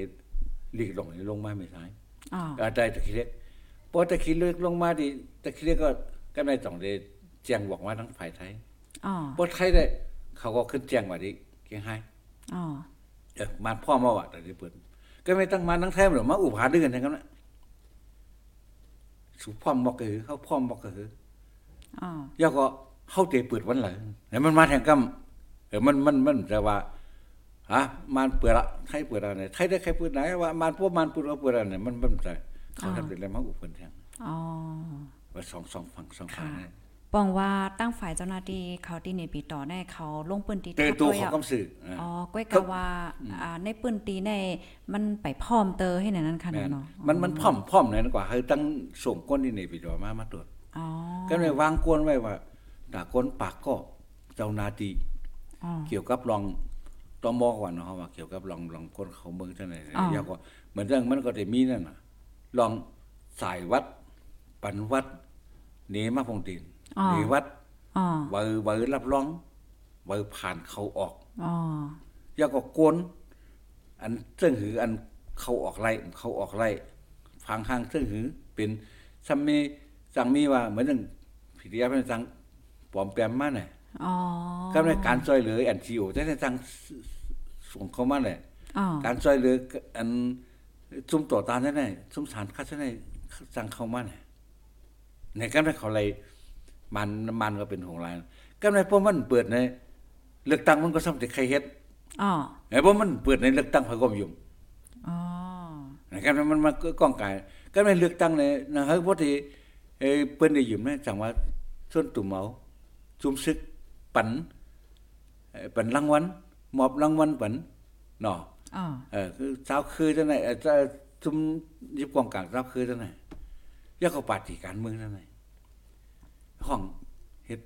หลีกลงลงมาไม่ใช่อ๋ออาได้ตะคิเล็กพอตะคิเล็กลงมาดิตะคิเล็กก็ก็ไม่ต้องได้แจ้งบอกว่าทั้งฝ่ายไทยอ๋อพอไทยได้ เขาก็ขึ้นแจ้งว่าดิเกียงไฮอ๋อ เออมาพ่อมาว่าแต่ที่เปิดก็ไม่ต้องมาทั้งไทยหรอกมาอุปหาด้วยกันทั้งนั้นน่ะสุพ่อมบอกก็คือเขาพ่อมบอกก็คืออ๋อแล้วก็เข้าเตะเปิดวันไหนแล้วมันมาแทงกำเออมันมันมันจะว่าฮะมันเปิดละไทยเปิดอะไรไทยได้ใครเปิดไหนว่ามันพวกมันเปิดว่าเปิดอะไรมันมันใจเขาทำเป็นอะไรมาอุปเปิดแทงอ๋อว่าสองสองฝั่งสองฝั่งค่ะเนี่ย ปองว่าตั้งฝ่ายเจ้าหน้าที่เขาที่ในปีต่อแน่เขาลงปืนตีเตอตัวยของอะกำสื่ออ่าอ๋อก้อยกะว่าอ่าในปืนตีในมันไปพร้อมเตอให้ในนั้นค่ะแม่นเนาะมันมันพร้อมพร้อมเลยนะกว่าให้ตั้งส่งก้นที่ในปีดอมามาตรวจอ๋อก็เลยวางกวนไว้ว่าด่าก้นปากก็เจ้าหนาทีอ๋อเกี่ยวกับรองตอมอก่อนเนาะว่าเกี่ยวกับรองรองก้นเขาเมืองจังไหนอ๋อยาวก็เหมือนเรื่องมันก็จะมีนั่นน่ะลองสายวัดปันวัดหนีมาพงตีน หนีวัดอ๋อเบอร์เบอร์รับรองเบอร์ผ่านเขาออกอ๋อแล้วก็กวนอันเซึ่งหืออันเขาออกไล่เขาออกไล่ฟังห้างเซึ่งหือ เป็นซัมมีสังมีว่าเหมือนหนึ่งพิธีเป็นสังปลอมแปลมมาเนี่ยอ๋อก็ในการช่วยเหลืออันซีโอแต่ในสังส่งเข้ามาเนี่ยอ๋อการช่วยเหลืออันซุ่มต่อตานนั่นแหละซุ่มสารคัดนั่นแหละสั่งเข้ามาเนี่ยในการนั้นเขาเลย มันมันก็เป็นของรายก็ในพวกมันเปิดในเลือกตั้งมันก็สำเร็จใครเฮ็ดอ๋อไอ้เพราะมันเปิดในเลือกตั้งเขาก็ไม่ยุ่งอ๋อนะครับมันมันก็ก้องกายก็ไม่เลือกตั้งในนะเฮ้ยพอดีเอ้เปิ้นได้ยืมนะจังว่าส่วนตุ่มเมาจุมซึกปันเอ่อปันรางวัลมอบรางวัลปันเนาะอ๋อเออคือเจ้าคือจังไหนเอ่อเจ้าจุมยิบกองกลางเจ้าคือจังไหนแล้วก็ปาฏิการเมืองจังไหน ห้องเฮ็ด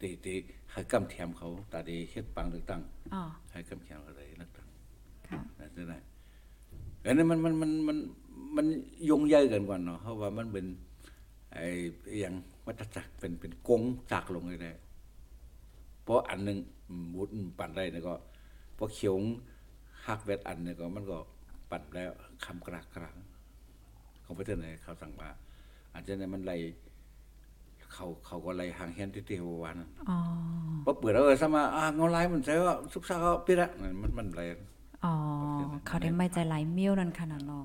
ตีตีให้กำแถมเขาตาดีเฮ็ดปังเลือกตั้งอ๋อให้กำแถมอะไรเลือกตั้งค่ะนั่นจะได้อันนั้นมันมันมันมันมันยงใหญ่เกันกว่าเนาะเพราะว่ามันเป็นไอ้อหย่างวัฏจักรเป็นเป็นกงจากลงเลยได้เพราะอันหนึงอืมบุญปั่นได้เนี่ยก็พอเขียวหักเวทอันเนี่ยก็มันก็ปั่นแล้วคำกรากกรางของประเทศไหนเขาสั่งว่าอาจจะในมันไหล เขาเขาก็ไหลห่างเฮียนที่เทววันอ๋อพอเปิดแล้วเออสมาอ่าเงาลายมันใช่ว่าสุกซาเขาปิดละนั่นมันมันไหลอ๋อเขาได้ไม่ใจหลายมิ้วนั่นขนาดเนาะ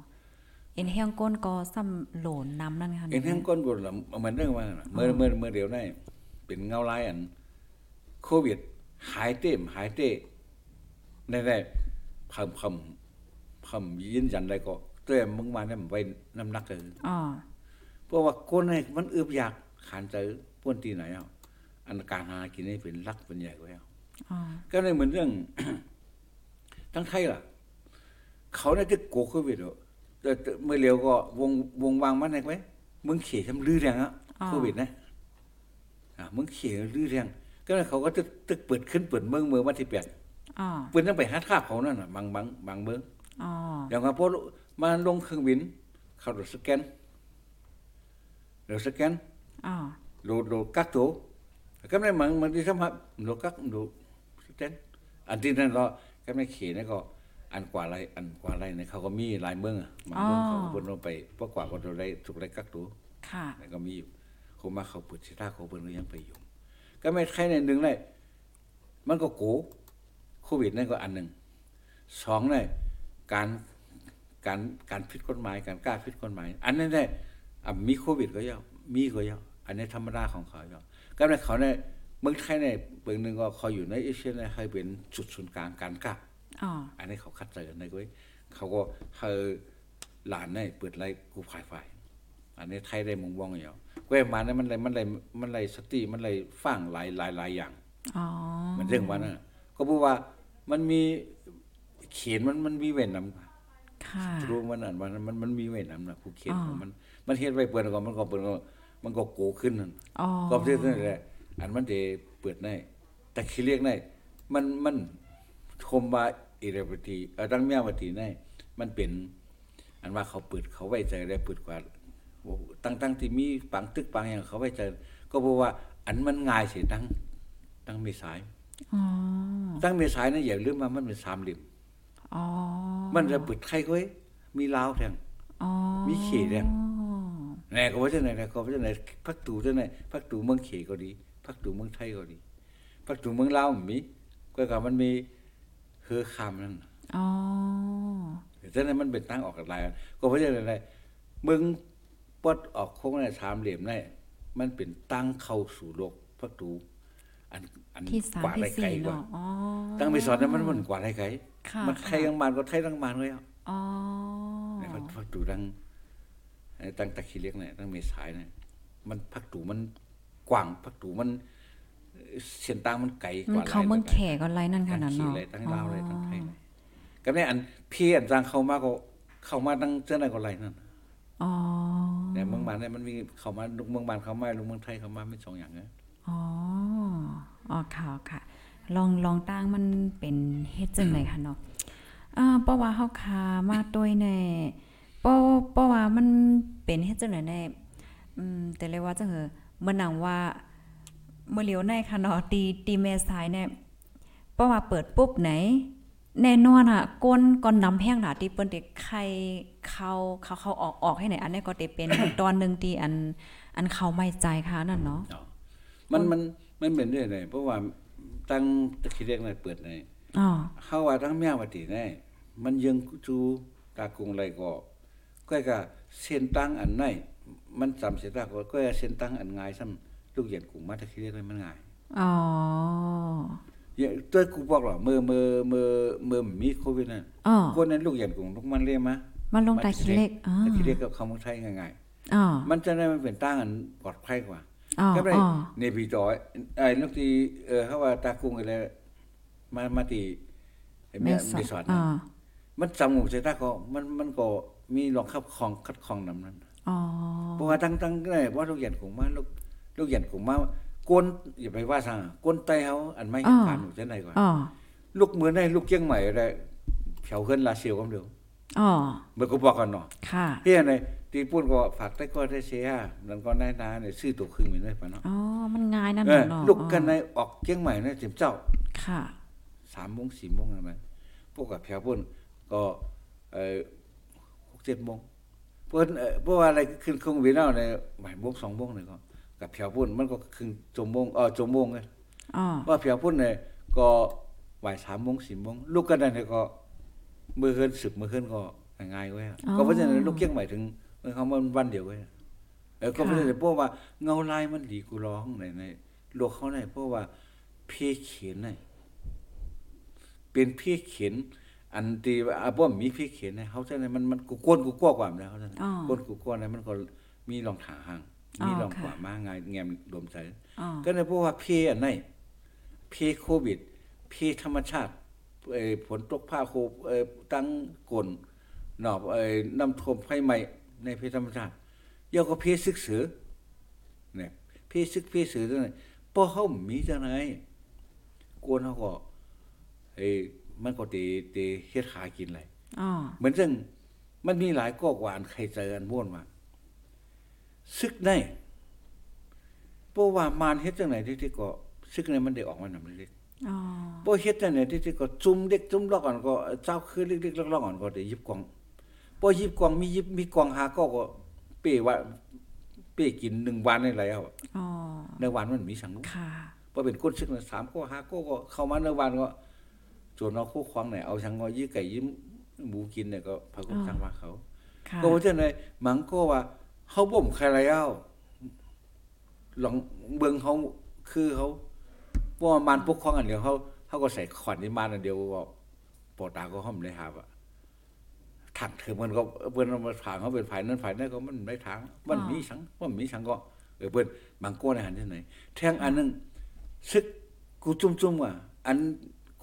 เอ็นเฮียงก้นก็ซ้ำโหลนน้ำนั่นค่ะเอ็นแห้งก้นกดละเหมือนเรื่องว่าน่ะเมื่อเมื่อเมื่อเดียวได้เป็นเงาลายอันโควิด หายเต็มหายเต้ได้ได้เพิ่มเพิ่มเพิ่มยืนยันได้ก็เต้มึงมาเนี่ยมันไว้น้ำหนักเลยอ๋อเพราะว่าคนเนี่ยมันอึบอยาก ขานใจป้วนที่ไหนอะอันการหากินนี่เป็นรักเป็นใหญ่กว่าแล้วอ๋อก็เลยเหมือนเรื่อง ทั้งไทยล่ะ เขาเนี่ยจะโกโควิดอะแต่แต่เมื่อเร็วก็วงวงวางมันไหนไว้มึงเขี่ยทำลือแรงอะโควิดนะอะมึงเขี่ยลือแรงก็เลยเขาก็ตึกตึกเปิดขึ้นเปิดเมืองเมืองวันที่แปดอ๋อเปิดตั้งไปหาท่าเขานั่นน่ะบางบางบางเมืองอ๋ออย่างว่าพอมาลงเครื่องบินเขาโดดสแกนโดดสแกน อ๋อโดดโดดกักตัวก็ไม่มันมันที่สมัครโดดกักโดดสแกนอันที่นั่นก็ก็ไม่เขียนก็อันกว่าไรอันกว่าไรเนี่ยเขาก็มีหลายเมืองอะบางเมืองเขาก็เพิ่นลงไปพวกกว่าก็โดนได้ถูกได้กักตัวค่ะแล้วก็มีอยู่เขามาเขาเปิดสิท่าเขาเพิ่นก็ยังไปอยู่ ก็ไม่ใครในหนึ่งเลยมันก็โกโควิดนั่นก็อันหนึ่งสองเลยการการการผิดกฎหมาย การกล้าผิดกฎหมาย อันนั้นเนี่ยอะมีโควิดก็เยอะมีก็เยอะ อันนี้ธรรมดาของเขาเยอะก็ในเขาเนี่ยเมืองไทยเนี่ยเบื้องหนึ่งก็เขาอยู่ในเอเชียเนี่ยให้เป็นจุดศูนย์กลางการกล้าอ๋ออันนี้เขาคัดเจอในก้อยเขาก็เฮอหลานเนี่ยเปิดไรกูภายฝ่ายอันนี้ไทยได้มองว่องอย่างก้อยมาเนี่ยมันเลยมันเลยมันเลยสติมันเลยฟังหลายหลายหลายอย่างอ๋อมันเรื่องว่าน่ะก็เพราะว่ามันมีเขียนมันมันมีเว้นนำค่ะรู้มันอันว่ามันมันมีเว้นนำนะผู้เขียนอ๋อของมันมันเฮ็ดไว้เปิดก่อนมันก็เปิดก็ มันก็โกขึ้นนั่นอ๋อก็เพื่อนั่นแหละอันมันจะเปิดได้แต่คือเรียกได้มันมันชมว่าอิเรปตีเออตั้งเมียวตีได้มันเป็น อันว่าเขาเปิดเขาไว้ใจได้เปิดกว่าตั้งตั้งที่มีปังตึกปังอย่างเขาไว้ใจก็เพราะว่า อันมันง่ายสิตั้งตั้งมีสายอ๋อตั้งมีสายนะอย่าลืมว่ามันเป็นสามเหลี่ยมอ๋อมันจะเปิดไข่ก้อยมีลาวแทงอ๋อมีเขตเนี่ย แน่ก็ว่าจะไหนนะก็ว่าจะไหนพักตูจะไหนพักตูเมืองเขก็ดีพักตูเมืองไทยก็ดีพักตูเมืองลาวมันมีก็กับมันมีเฮือคำนั่นอ๋อแต่นั้นมันเป็นตั้งออกกับลายกันก็ว่าจะไหนเมืองปดออกโค้งในสามเหลี่ยมได้มันเป็นตั้งเข้าสู่โลกพักตูอันอันที่สามกว่าที่ไรไกลสี่กว่าเนาะอ๋อตั้งไปสอนนั้นมันมันกว่าไรไกลค่ะมันไทยทั้งมานก็ไทยทั้งมานเลยอะอ๋อในพักพักตูตั้งไอ้ ตั้งตะคีเล็กเนี่ยตั้งเมษายเนี่ยมันพักตูมันกว้างพักตูมันเอ่อเส้นตางมันไกลกมันว่าเขาเมืองแขกอะไรนั่นขตั้งนาดขี่เนาะเลยตั้งลาวเลยตั้งไทยเลยก็เนี่ยอันพี่อันจางเข้ามาก็เข้ามาตั้งเจ้าไหนก็ไรนั่นอ๋อแต่เมืองบานเนี่ยมันมีเข้ามาลูกเมืองบานเข้ามาลูกเมืองไทยเข้ามาไม่สองอย่างเนี่ยอ๋ออ๋อค่ะค่ะ ลองลองตั้งมันเป็นเฮ็ดจังไดค่ะเนาะอ่าเพราะว่าเฮาคามาด้วยแน่ เพราะเพราะว่ามันเป็นเฮ็ดจังไดแน่อืมแต่เลยว่าจังเหอเมื่อหนังว่าเมื่อเหลียวในค่ะเนาะตีตีเมษายเนี่ยเพราะว่าเปิดปุ๊บไหนแน่นอนอะก้นก่อนน้ำแห้งหนาที่เปิ้นเด็กไข่เข้าเขาเขาออกออกให้ไหนอันนี้ก็จะเป็นตอนหนึงที่อัน อันเขาไม่ใจค่ะนั่นเนาะอ๋อมันมันมันเป็นเรื่อยเลยเพราะว่าตั้งตะคีเล็กเนี่ยเปิดเลยอ๋อเข้าว่าทั้งแม่วัติแน่มันยังจูตากรุงไรก็ ก็ก็เส้นตั้งอันไหนมันจำเสียตาก็ก็เส้นตั้งอันง่ายซ้ำลูกเหยียดกรุงมาตะคีเรียกเลยมันง่ายอ๋ออย่างตัวกูบอกหรอเมื่อเมื่อเมื่อเมื่อมีโควิดนั่นอ๋อคนนั้นลูกเหยียดกรุงทุกมันเรียกมามันลงตาคิเล็กอ๋อตะคีเรียกกับคำว่าไทยง่ายอ๋อๆมันจะได้มันเป็นตั้งอันปลอดภัยกว่าอ๋อก็ได้อ๋อในปีต่อไอ้ลูกที่เออเขาว่าตากรุงอะไรมามาตีไอ้แม่แม่สอไม่ดสอนอ๋นะอมันจำงูใส่ตาก็มันมันก็ มีรองคับคองคัดคองนำนั้นอ๋อเพราะว่าตั้งตั้งได้ว่าลูกเหยียนของมาลูกลูกเหยียนของมากวนอย่าไปว่าซั่งกวนไตเฮาอันไม่อ้อผ่านจังได๋ก่อนอ๋อลูกมือในลูกเกียงใหม่ได้เผาเฮือนลาเซียวกำเดียวอ๋อเมื่อก็บอกกันเนาะค่ะเฮียในตีปุ้นก็ฝากได้ก็ได้เสียนั่นก็ได้นาเนี่ยซื้อตัวครึ่งเหมือนได้ปะเนาะอ๋อมันง่ายนั่นเออเนาะลูกกันในออกเกียงใหม่เนี่ยจิมเจ้า ค่ะสามโมงสี่โมงอะไรพวกกับแผวปุ้นก็เออหก เจ็ดโมงเพิ่นเอ่อเพราะว่าอะไรขึ้นเครื่องบินแล้วในบ่ายโมงสองโมงเนี่ยก็กับแผวปุ้นมันก็ครึ่งจมโมงเออจมโมงไงอ๋อว่าแผวปุ้นเนี่ยก็บ่ายสามโมงสี่โมงลูกกันเนี่ยก็มือเฮือนสึกมือเฮือนก็ง่ายๆไว้ยก็เพราะฉะนั้นลูกเกียงใหม่ถึงมันเขามันวันเดียวไว้ยเออก็เพราะฉะนั้นเพราะว่าเงาลายมันดีกูร้องในในโลกเขาในเพราะว่าเพเขียนในเป็นเพเขียน อันที่ว่าอะบ่มีเพเขียนในเขาจะในมันมันกูก้นกูกลัวกว่าแล้วเขาจะอ๋อ ก้นกูกลัวในมันก็มีรองถาห่างอ๋อมีรองค่ะขวามาไงายแงมดมใจอ๋อก็ในเพราะว่าเพอันไหนเพโควิดเพธรรมชาติเอ่อฝนตกผ้าโคเอ่อตั้งกลเนาะเอ่อน้ำท่วมไฟไหม้ในเพธรรมชาติยาวก็เพซึกเสือเนี่ยเพซึกเพเสือจังได๋พอเฮามีจังได๋กวนเฮาก็เอ้ย มันก็ติติเฮ็ดหากินแหละอ๋อเหมือนซึ่งมันมีหลายก้อกว่าอันใครเจออันม่วนมาซึกได้เพราะว่ามารเฮ็ดจังไหนที่ที่ก็ซึกในมันได้ออกมานำเล็กอ๋อๆบ่เฮ็ดจังไหนที่ที่ก็จุ่มเด็กจุ่มลอกอันก็เจ้าคือเล็กๆลอกๆอันก็ได้หยิบกล่องบ่หยิบกล่องมีหยิบมีกล่องหาก็ก็เป้ว่าเป้กินหนึ่งวันได้แล้วอ๋อในวันมันมีสังค่ะพอเป็นคนซึกนะสามก็ห้าก็ก็เข้ามาในวันก็ จนเอาคู่ควางไหนเอาชังงอยี่ไก่ยิ้มหมูกินเนี่ยก็พากุจังว่าเขาค่ะก็ว่าจังไดมันก็ว่าเฮาบ่มใครแล้วลองเบิ่งเฮาคือเขาบ่ว่ามันปกครองอันเดียวเขาเฮาก็ใส่ขวัญนี่มันอันเดียวก็ปอตาก็ห้อมได้หาบอะถักเถอะมันก็เพิ่นเอามาถางเขาเป็นฝ่ายนั้นฝ่ายนั้นก็มันไม่ทางมันมีสังว่ามีสังก็เออเพิ่นบางโก้ในหันที่ไหนแทงอันนึงซึกกูจุ่มๆว่าอัน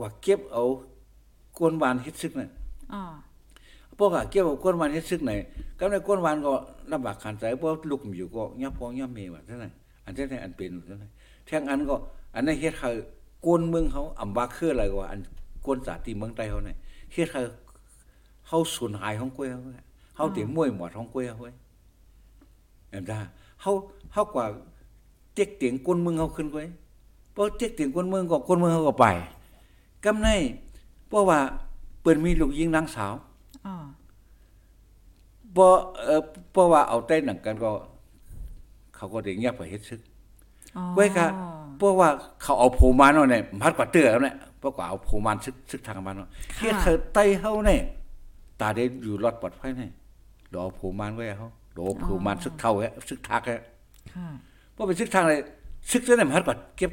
กว่าเก็บเอากวนหวานเฮ็ดซึกน่ะอ๋อพวกอะเกี่ยวกับก้นวันเฮ็ดซึกไหนก็ในก้นวันก็ลำบากขันใจพวกลูกมีอยู่ก็ยับพองยับเมว่าซั่นน่ะอันนั้นอันเป็นซั่นน่ะแทงอันก็ อันนั้นเฮ็ดให้ก้นเมืองเขาอำบากคืออะไรก็ว่าอันก้นสาติเมืองใต้เขาเนี่ยเฮ็ดให้เฮาสูญหายของกล้วยเขาเนี่ยเฮาติมวยหมอดของกล้วยเขาเว้ยแม่นจ้าเฮาเฮากว่าเต็กเตียงก้นเมืองเขาขึ้นกว่าพอเต็กเตียงก้นเมืองก็ก้นเมืองเขาก็ไป กำในเพราะว่าเปิ้นมีลูกหญิงนางสาวอ๋อบ่เอ่อเพราะว่าเอาใต้หนังกันก็ เขาก็ได้เงียบไปเฮ็ดซึกอ๋อไว้กะเพราะว่าเขาเอาโผมาเนาะเนี่ยพัดกว่าเตื้อแล้วเนี่ยเพราะว่าเอาโผมาซึกซึกทางมันเนาะเฮ็ดเธอใต้เฮาเนี่ยตาได้อยู่รอดปลอดภัยเนี่ยรอโผมานไว้เฮาโดโผมานซึกเท่าแฮะซึกทักแฮะค่ะเพราะเป็นซึกทางเลยซึกเท่านั้นพัดกว่าเก็บ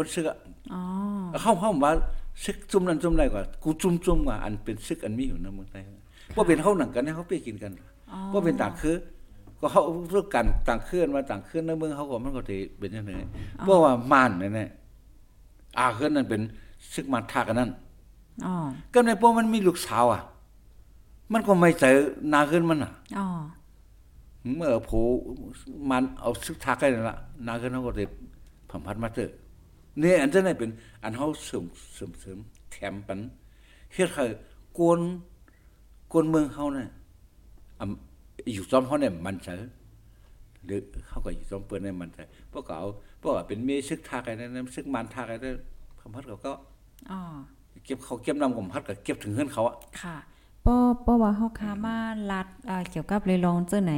คนซึกอะอ๋อเฮาเฮามาซึกจุ่มนั้นจุ่มได้กว่ากูจุ่มจุ่มว่าอันเป็นซึกอันมีอยู่ในเมืองไทยบ่เป็นเฮาหนังกันให้เฮาไปกินกันอ๋อก็เป็นต่างคือ ก็เขาเรื่องกันต่างเคลื่อนมาต่างเคลื่อนในเมืองเขาก็มันก็สิเป็นจังได๋เพราะว่าม่านนั่นแหละอาเคลื่อนนั่นเป็นซึกมันทากันนั่นอ๋อก็ในพวกมันมีลูกสาวอะ มันก็ไม่เจอนาขึ้นมันอะอ๋อเมื่อโผมันเอาซึกทักให้นั่นล่ะนาขึ้นเขาก็สิผัมพัดมาเจอ นี่อันนั้นเป็น อันเฮาเสริมเสริมเสริมแถมปันเฮ็ดให้กวนกวนเมืองเฮาน่ะอำอยู่ซ้อมเฮาเนี่ยมันเจอหรือเขาก็อยู่ต้องเปิ้นให้มันใจพวกเขาเอาพวกเขาเป็นเมซึกทากไอ้นั่นซึกมันทากไอ้นั่นคำพัดเขาก็อ๋อเก็บเขาเก็บนำของพัดก็เก็บถึงเฮือนเขาอะค่ะป้อป้อว่าเฮาคามาลัดเอ่อเกี่ยวกับเลยลองเจ้าไหน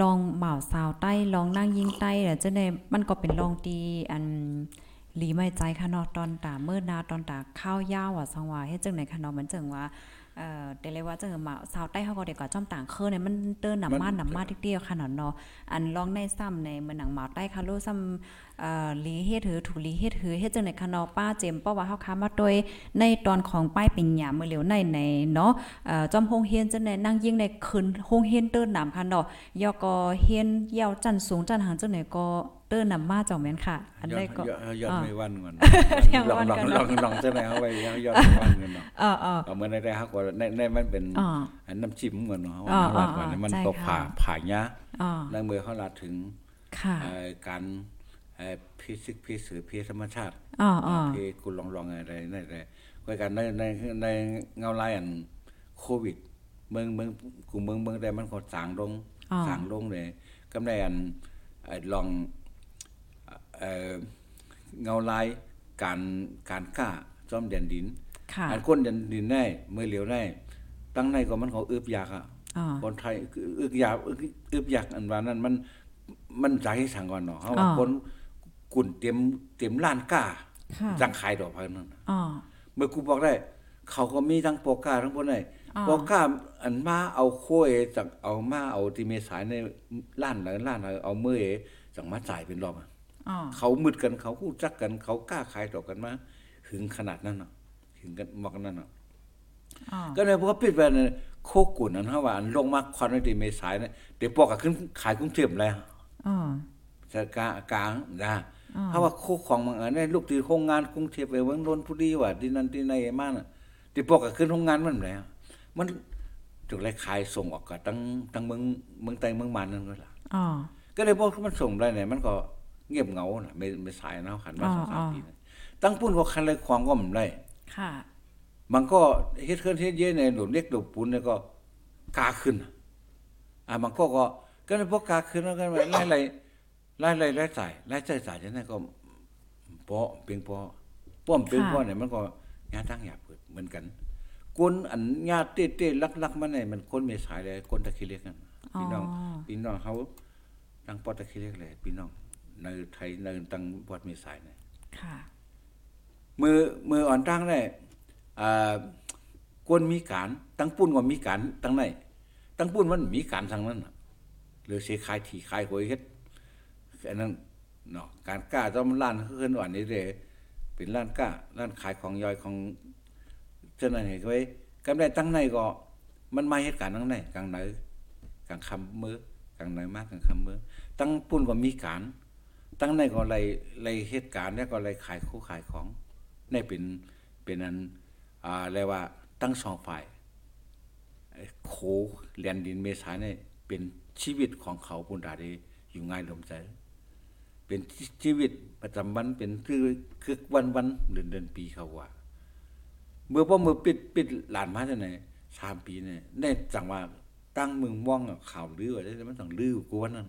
ลองเหมาสาวใต้ลองนั่งยิงใต้แล้วเจ้าไหนมันก็เป็นลองตีอันห ลีไม่ใจค่ะนอตอนตาเมื่อนาตอนตาข้าวยาวอะสังว่าเฮ็ดจังไหนค่ะเนอมันจังว่าเอ่อเดเลยว่าจังมาสาวใต้เฮาก็ได้กว่าจ้อมต่างเคอเนี่ยมันเติ้นน้ำมันน้ำมาทีเดียวค่ะนอเนาะอันลองในซ้ำในเมืองหนังหมาใต้ค่ะโลซ้ำ ลีเฮ็ดหือถูลีเฮ็ดหือเฮ็ดจังไหนค่ะเนาะป้าเจมป้าว่าเฮาค้ามาโดยในตอนของป้ายเป็นหยามมื้อเหลียวในในเนาะจอมโฮงเฮียนจังได๋นั่งยิงในคืนโฮงเฮียนเติ้นน้ำคันดอกยอก็เฮียนยาวจันสูงจันหางจังไหนก็เติ้นน้ำมาเจ้าแม่นค่ะ อันใดก็ยอดไม่วันก่อนลองลองก่อนลเนาะองลองจะไหนเอาไว้ยอดไม่วันเงินเนาะเออเออเอาเหมือนในได้ฮักว่าในในมันเป็นอันน้ำจิ้มเหมือนเนาะว่าลาดก่อนอ๋อมันก็ผ่าผ่าหญ้าอ๋อในเมื่อเขาลาดถึงการ พิสิกพิสือพิธรรมชาติอ๋ออ๋อพิกุลองลองอะไรนั่นแหละก็กันในในในเงาลายอันโควิด เมืองเมืองกลุ่มเมืองเมืองใดมันก็สางลงอ๋อสางลงเลยกำได้อันไอ้ลองเอ่อเงาลายการการกล้าจอมแดนดินค่ะอันคนแดนดินได้เมื่อเหลียวได้ตั้งในก็มันเขาอึบยากอะอ๋อคนไทยอึกยากอึกอึบยากอันว่านั้นมันมันใจให้สังก่อนเนาะเฮาว่าอ๋อคน กุ่นเตรียมเตรียมล้านก้าค่ะจังขายดอกพันนั้นน่ะอ๋อเมื่อกูบอกได้ เขาก็มีทั้งโปรก้าทั้งพวกนั้นอ๋อโปรก้าอันมาเอาโค้ยจากเอามาเอาที่เมสายในล้านหลายล้านเอามือเอจากมาจ่ายเป็นรอบอะอ๋อเขามืดกันเขาคู่จักกัน เขากล้าขายดอกกันมาถึงขนาดนั้นเนาะถึงกันบอกกันนั้นเนาะอ๋อก็เลยพอปิดไปเนี่ยโคกุ่นนั้นฮะว่าอันลงมาควันในตีเมษายนเนี่ยเดี๋ยวปอกก็ขึ้นขายกรุงเทพแล้วอ๋อจะกลางก ลางนะถ้าว่าโคของบางอันเนี่ยลูกตีโรงงานกรุงเทพไปเมืองนนทบุรีว่าที่นั่นที่ไหนมาน่ะเดี๋ยวปอกก็ขึ้นโรงงานมันแล้วมันจุกไรขายส่งออกก็ตั้งตั้งเมืองเมืองไต้เมืองมันนั่นก็ล่ะอ๋อก็เลยบอกมันส่งได้ไหนมันก็เงียบเหงาน่ะไม่ไม่สายนะขันมาสองสามปีนะตั้งปุ้นก็คันไรควางก็มันได้ค่ะมันก็เฮ็ดเคลื่อนเฮ็ดเย็นในหลุมเล็กหลุมปูนเนี่ยก็กาขึ้น อ่ามันก็ก็ก็เลยพวกกาขึ้นแล้วกันไล่ไล่ ไล่ไล่ไล่จ่ายไล่จ่ายจ่ายจังนั้นก็พอเพียงพอป้อมเพียงพอเนี่ยมันก็งานตั้งอยากเปิดเหมือนกันคนอันญาติเต้ๆลักๆมันเนี่ยมันคนเมสายเลยคนตะคิเล็กกันพี่น้องอ๋อพี่น้องเขาตั้งปอตะคิเล็กเลยพี่น้องในไทยในตั้งปอดเมสายเนี่ยค่ะมือมืออ่อนตั้งได้อ่ากวนมีการตั้งปุ้นก็มีการตั้งไหนตั้งปุ้นมันมีการทางนั้นน่ะหรือเสียขายที่ขายหวยเฮ็ด อันนั้นเนาะการกล้าต้องมันล้านขึ้นอ่อนนี่เด้เป็นร้านกล้าร้านขายของย่อยของเจ้าหน้าที่ไว้กำได้ตั้งในก็มันมาเหตุการณ์ตั้งในกลางไหนกลางคำมือกลางไหนมากกลางคำมือตั้งปุ้นก็มีการ ตั้งในก็เลยเลยเหตุการณ์แล้วก็เลยขายคู่ขายของนี่เป็นเป็นอันอ่าเรียกว่าตั้งสองฝ่ายโคเรียนดินเมษาเนี่ยเป็นชีวิตของเขาปุนดาเดอยู่ง่ายลมใจ เป็นชีวิตประจำวันเป็นคือคือวันวันเดือนเดือนปีเขาว่าเมื่อพอมือปิดปิดหลานมาจังไหนสามปีเนี่ยได้จังว่าตั้งเมืองม่วงอะข่าวลือว่าได้มันต้องลือกว่านั่น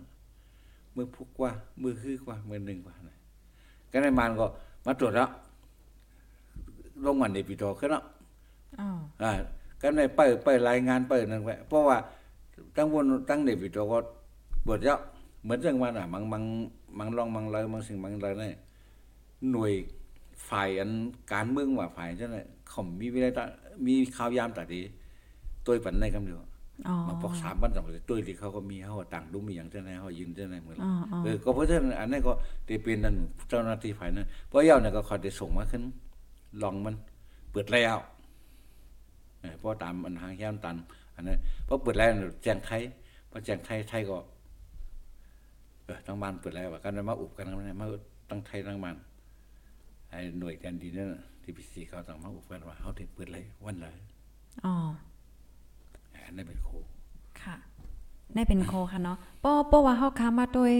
เมื่อพุกว่ามือคือกว่ามือหนึ่งกว่านะก็ในมานก็ มาตรวจแล้วลงมันในปีโตขึ้นแล้วอ๋ออ่าก็ในเปิดเปิดรายงานเปิดนั่นไว้เพราะว่าตั้งวนตั้งในปีโตก็บทเยอะเหมือนจังว่าน่ะบางบาง บางลองบางเลยบางสิ่งบางเลยเนี่ยหน่วยฝ่ายอันการเมืองว่าฝ่ายจังได๋เขามีเวลามีข่าวยามตัดดีตัวปันในคำเดียวอ๋อมาปอกสามวันสองตัวที่เขาก็มีเขาก็ต่างดูมีอย่างจังได๋เขายืนจังได๋เหมือนอ๋ออ๋อเออก็เพราะฉะนั้นอันนั้นก็ได้เป็นนั่นเจ้าหน้าที่ฝ่ายนั้นเพราะเหย้าเนี่ยก็คอยได้ส่งมาขึ้น ลองมันเปิดแล้วเออเพราะตามอันหางแย้มตันอันนั้นเพราะเปิดแล้วเนี่ยแจ้งไทยพอแจ้งไทยไทยก็ เออทั้งบ้านเปิดแล้วว่ากันมาอุบกันทั้งนั้นมาตั้งไทยทั้งบ้านไอ้หน่วยแดนดินนั่นน่ะที่พีซีเขาต้องมาอุบกันว่าเขาได้เปิดเลยวันเลยอ๋ออันนั้นเป็นโคค่ะได้เป็นโคค่ะเนาะป้อป้อว่าเฮาค้ามาโดย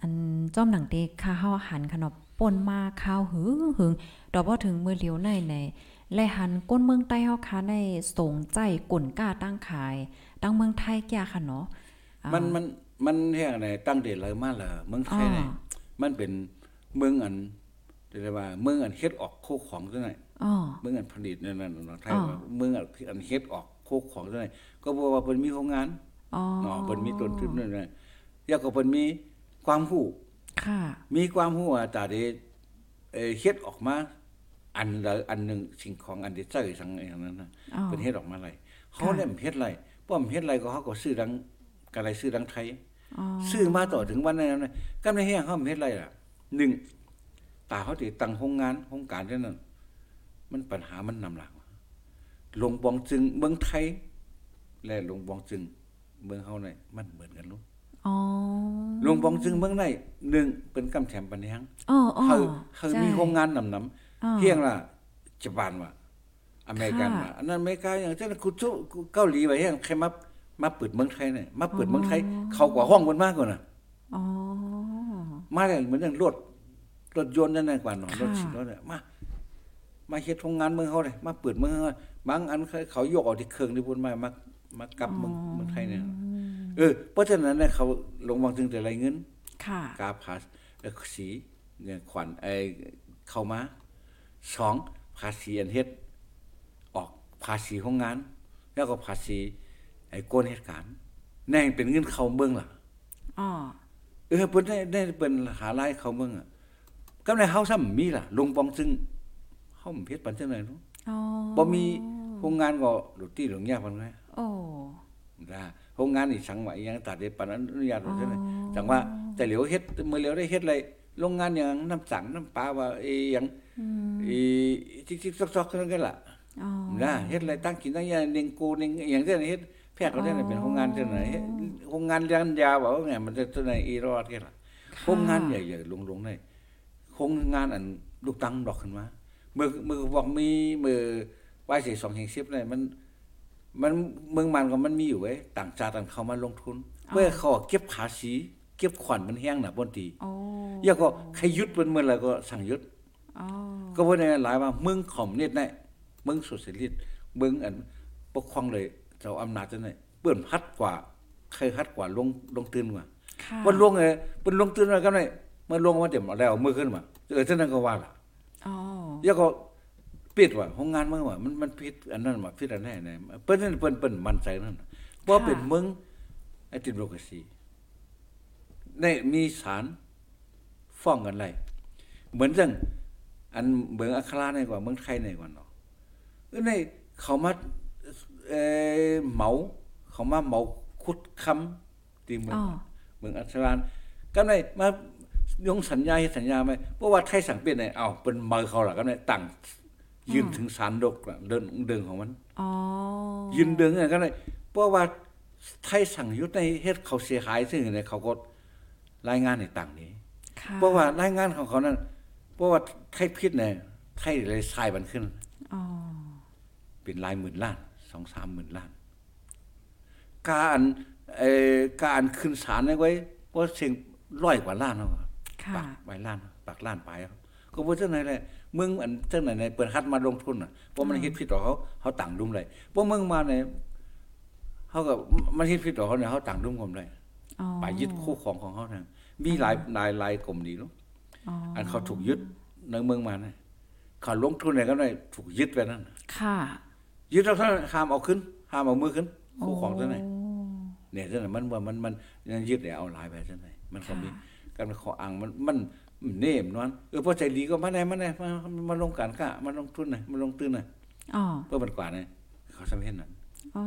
อันจอมหนังเตค่าเฮาหันค่ะเนาะป่นมาข้าวหึงหึงดอกบ่ถึงมือเหลียวในในและหันก้นเมืองใต้เฮาค้าได้สงใจกุ่นกล้าตั้งขาย ตั้งเมืองไทยแก่ค่ะเนาะอ่ามันมัน มันแห้งไหนตั้งเดชเลยมาเลยเมืองไทยเนี่ยอ๋อมันเป็นเมืองอันเรียกว่าเมืองอันเฮ็ดออกโคกของจังได๋อ๋อเมืองอันผลิตนั่นน่ะเนาะไทยอ๋อว่าเมืองอันอันเฮ็ดออกโคกของจังได๋ก็บอกว่าเพิ่นมีโรงงานอ๋อเนาะเพิ่นมีต้นทุนนั่นน่ะแล้วก็เพิ่นมีความรู้ค่ะ มีความรู้ว่าตาได้เอ่อเฮ็ดออกมาอันละอันหนึงสิ่งของอันที่ใช้สังอย่างนั้นน่ะอ๋อเพิ่นเฮ็ดออกมาไรเขาเล่มเฮ็ดไรป้อมเฮ็ดไรก็เขาก็ซื้อดังกะไรซื้อดังไทยอ๋อ ซื้อมาต่อถึงวันนั้นนะกำไรแห้งเขาเฮ็ดไรล่ะหนึ่งตาเขาติตั้งโรงงานโรงการเท่านั้น มันปัญหามันนำหลังลงบองจึงเมืองไทย และลงบองจึงเมืองเฮานี่มันเหมือนกันลูกอ๋อลงบองจึงเมืองไหนหนึ่งเป็นกำแถมปัญญาอ๋ออ๋อเขาเขาใช่มีโรงงานนำนอ๋อำเพียงล่ะญี่ปุ่นว่าอเมริกันค่ะว่าอันนั้นอเมริกาอย่างเช่นคุณจุเกาหลีว่าแห้งใครมา มาเปิดเมืองไทยเนี่ยมาเปิดเมืองไทย เขากว่าห้องมันมากกว่าน่ะอ๋อมาเลยเหมือนอย่างรถรถยนต์นั่นน่ะกว่าเนาะรถสิรถเนี่ยมามาเฮ็ดโรงงานเมืองเขาเลยมาเปิดเมืองเขาบางอันเขาเขายกออกที่เครื่องที่พุ่นมามามากลับเมืองเมืองไทยเนี่ยเออเพราะฉะนั้นเนี่ยเขาลงวางถึงแต่ไรเงินค่ะกาภาษีเอ่อสีเงินขวัญไอ้เข้ามาสองภาษีอันเฮ็ดออกภาษีของงาน แล้วก็ภาษี ไอ้โกนเหตุการณ์แน่งเป็นเงินเข้าเมืองล่ะอ๋อเออเพิ่นได้ได้เป็นหารายเข้าเมืองอะกำในเฮาซ้ำมีล่ะลงปองซึ่งเฮาบ่เฮ็ดปันจังไดเนาะอ๋อบ่มีโรงงานก็หลุดที่หลงยากปานไงโอ้นะโรงงานนี่สังว่าอีหยังตัดได้ปานอนุญาตว่าจังไดจังว่าแต่เหลียวเฮ็ดมื้อเหลียวได้เฮ็ดอะไรโรงงานอย่างน้ำสังน้ำปลาว่าอีหยังอีจิกๆซอกๆนั่นกันล่ะอ๋อนะเฮ็ดอะไรตั้งกินตั้งยาเนงโกเนงอหย่างเช่นเฮ็ด แพทย์ก็ได้เป็นโรงงานจังไหนเฮ็ดโรงงานยานยาว่าไงมันจะจังไหนอีรอดกันล่ะโรงงานใหญ่ๆลงๆได้โรงงานอันลูกตังดอกขึ้นมามือมือบอกมีมือไว้สิ2แห่ง10ได้มัน มันเมืองมันก็มันมีอยู่เว้ยต่างชาติต่างเข้ามาลงทุนเมื่อเขาเก็บภาษีเก็บขวัญมันแห้งน่ะบนตีโอ้อย่าก็ใครยึดเป็นเมื่อไหร่ก็สั่งยึดอ๋อก็ว่าในหลายว่าเมืองคอมเนี่ยได้เมืองโซเชียลิสต์เมืองอันปกครองเลย เจ้าอำนาจจังได๋เปิ้นฮัดกว่าใครฮัดกว่าลงลงตื่นกว่าค่ะวันลงเอ้เปิ้นลงตื่นมากันได้มันลงมาเต็มแล้วมือขึ้นมาเออฉะนั้นก็ว่าล่ะอ๋อแล้วก็ปิดว่าโรงงานเมืองว่ามันมันผิดอันนั้นว่าผิดอันนั้นน่ะเปิ้นนั่นเปิ้นเปิ้นมั่นใจนั่นน่ะบ่เป็นเมืองไอ้ติโมคราซีในมีศาลฟ้องกันไรเหมือนจังอันเมืองอัคราในกว่าเมืองไทยในกว่าเนาะเออในเขามา เอ่อเหมาเขามาเหมาคุดคำที่เมืองอ๋อเมืองอัครานก็ในมายงสัญญาเฮ็ดสัญญาไหมเพราะว่าไทยสังเปลี่ยนเนี่ยเอ้าเป็นมือเขาล่ะก็ในตั้งยืนถึงศาลดกน่ะเดินเดินของมันอ๋อยืนเดินเนี่ยก็เลยเพราะว่าไทยสั่งยุดในเฮ็ดเขาเสียหายซึ่งเนี่ยเขาก็รายงานในต่างนี้ค่ะเพราะว่ารายงานของเขานั้นเพราะว่าไทยพิษเนี่ยไทยเลยทรายมันขึ้นอ๋อเป็นหลายหมื่นล้าน สองสามหมื่นล้าน การเอ่อการขึ้นศาลเนี่ยไว้ก็เสียงร้อยกว่าล้านเนาะค่ะปากไปล้านปากล้านไปครับก็บ่จังไหนแหละมึงอันจังไหนในเปิดฮัดมาลงทุนน่ะเพราะมันเฮ็ดผิดต่อเขาเขาต่างดุมเลยเพราะมึงมาเนี่ยเขาก็มันเฮ็ดผิดต่อเขาเนี่ยเขาต่างดุมผมเลยอ๋อไปยึดคู่ของของเขาทางมีหลายหลายหลายกลุ่มดีเนาะอ๋ออันเขาถูกยึดในเมืองมาเนี่ยเขาลงทุนเนี่ยก็ได้ถูกยึดไปนั่นค่ะ ยึดแล้วท่านห้ามเอาขึ้นห้ามเอามือขึ้นคู่ของท่านไหนโอ้เนี่ยท่านไหนมันว่ามันมันมันยึดแล้วเอาหลายไปท่านไหนมันก็มีการขออ้างมันมันเน่มนอนเออพอใจดีก็มาไหนมาไหนมามาลงการค้ามาลงทุนน่ะมาลงตื้นน่ะอ๋อเพื่อมันกว่าน่ะเขาทำเห็นนั่นอ๋อ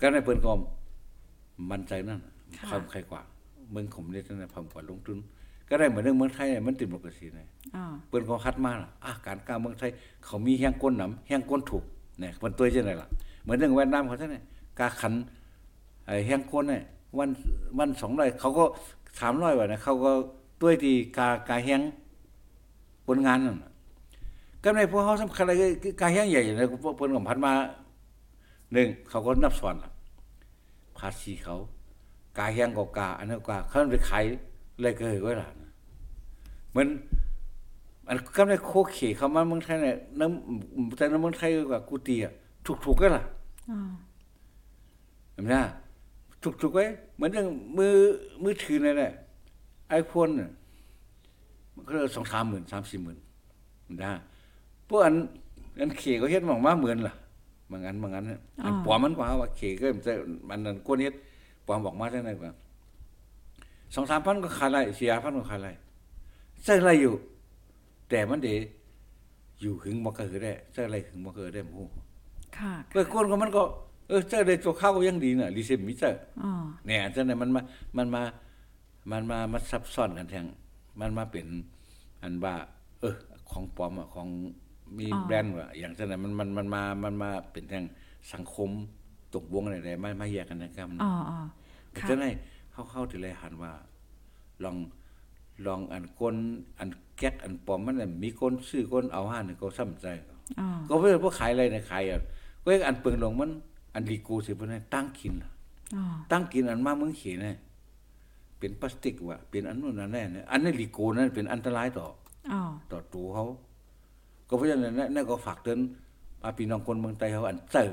ก็ในเปิ้นก็มั่นใจนั่นค่ะความใครกว่าเมืองขมเนี่ยท่านน่ะความกว่าลงทุนก็ได้เหมือนเรื่องเมืองไทยเนี่ยมันติดปกติน่ะอ๋อเปิ้นก็คัดมาล่ะอะการก้าวเมืองไทย เขามีแห้งก้นหนำแห้งก้นถูก เนี่ยมันตัวจังไดล่ะ เหมือนเรื่องเวียดนามเขาซั่นน่ะกาขันไอ้แห้งก้นเนี่ยวันวัน200เขาก็300ว่านะเขาก็ตัวที่กากาแห้งผลงานนั่นก็ในพวกเขาสำคัญอะไรคือกาแห้งใหญ่เนะพวกเปิ้นก็พันมาหนึ่งเขาก็นับสอนล่ะภาษีเขา กาแห้งก็กาอันนั้นกาเขาไปขายเลยเกยไว้ล่ะเหมือน อันก็ได้โคเขเขามาเมืองไทยเนี่ยน้ำแต่ในเมืองไทยกับกูตีอะถูกๆกันล่ะอ๋อเห็นไหมนะถูกๆไว้เหมือนอย่างมือมือถือนั่นแหละไอโฟนเนี่ยมันก็สองสามหมื่นสามสี่หมื่นนะพวกอันอันเขก็เฮ็ดมองมาเหมือนล่ะบางอันบางอันเนี่ยอันปลอมมันกว่าว่าเขก็มันจะมันนั่นกวนเฮ็ดปลอมบอกมาจังไดกว่าสองสามพันก็ขายไรเสียพันก็ขายไรใช่ไรอยู่ แต่มันเดอยู่หึงบ่ก็คือได้ใช่ไรหึงบ่ก็ได้หมู่ค่ะเออคนก็มันก็เออเจ้าได้ตัวข้าวก็ยังดีน่ะรีเซมมิเตอร์อ๋อเนี่ยเจ้าเนี่ยมันมามันมามันมามาซับซ้อนกันแทงมันมาเป็นอันว่าเออ ของปลอมอะของมีแบรนด์ว่าอย่างเช่นนั้นมันมันมันมามันมาเป็นทางสังคมตกวงอะไรๆมามาแยกกันนะครับอ๋ออ๋อแต่ค่ะเจ้าไหนเข้าเข้าทีไรหันว่า ลอง ลองอันก้นอันแก๊กอันปลอมมันน่ะมีคนซื้อคนเอาห้านี่ก็ซ้ำใจอ๋อก็เพื่อพวกขายอะไรนะขายอะก็อันเปิงลงมัน อันลีกูสิเพิ่นให้ตั้งกินล่ะอ๋อตั้งกินอันมาเมืองเขนน่ะเป็นพลาสติกว่ะเป็นอันนู้นอันนั้นน่ะอันนี้ลีกูนั่นเป็นอันตรายต่ออ๋อต่อตูเขา ก็เพราะฉะนั้นนะนั่นก็ฝากเตือนอาพี่น้องคนเมืองไทยเขาอันเจอ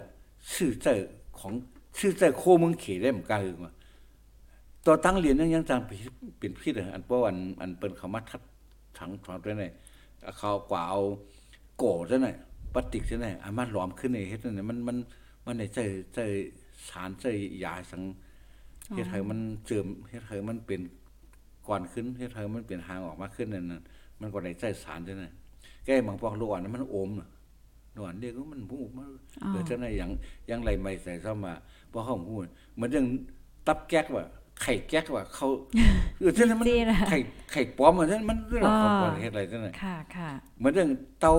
ชื่อเจอของชื่อเจอโคเมืองเขได้เหมือนกันคือว่า ต่อตั้งเหรียญยังยังจังเป็นพิษอันเพราะอันอันเปิ้นเขามาทัดถังถอนด้วยไหนเขากว่าเอาโกซะหน่อยปฏิกซะหน่อยอามาหลอมขึ้นในเฮ็ดนั่นน่ะมันมันมันในใจใจสารใจยาสังเฮ็ดให้มันเจิมเฮ็ดให้มันเป็นก่อนขึ้นเฮ็ดให้มันเป็นหางออกมาขึ้นนั่นน่ะมันก็ได้ใจสารจังได๋แก้บางพวกลูกอ่อนนั้นมันโอมน่ะลูกอ่อนเด็กมันหูมันเกิดจังได๋อย่างอย่างไรไม่ใส่เข้ามาบ่เฮาฮู้เหมือนเรื่องตับแก๊กว่า ไข่แก๊กว่าเขาเออจังนั้นมันจริงๆนะไข่ไข่ปลอมมันมันเรื่องของประเทศอะไรจังได๋ค่ะค่ะเหมือนเรื่องเตา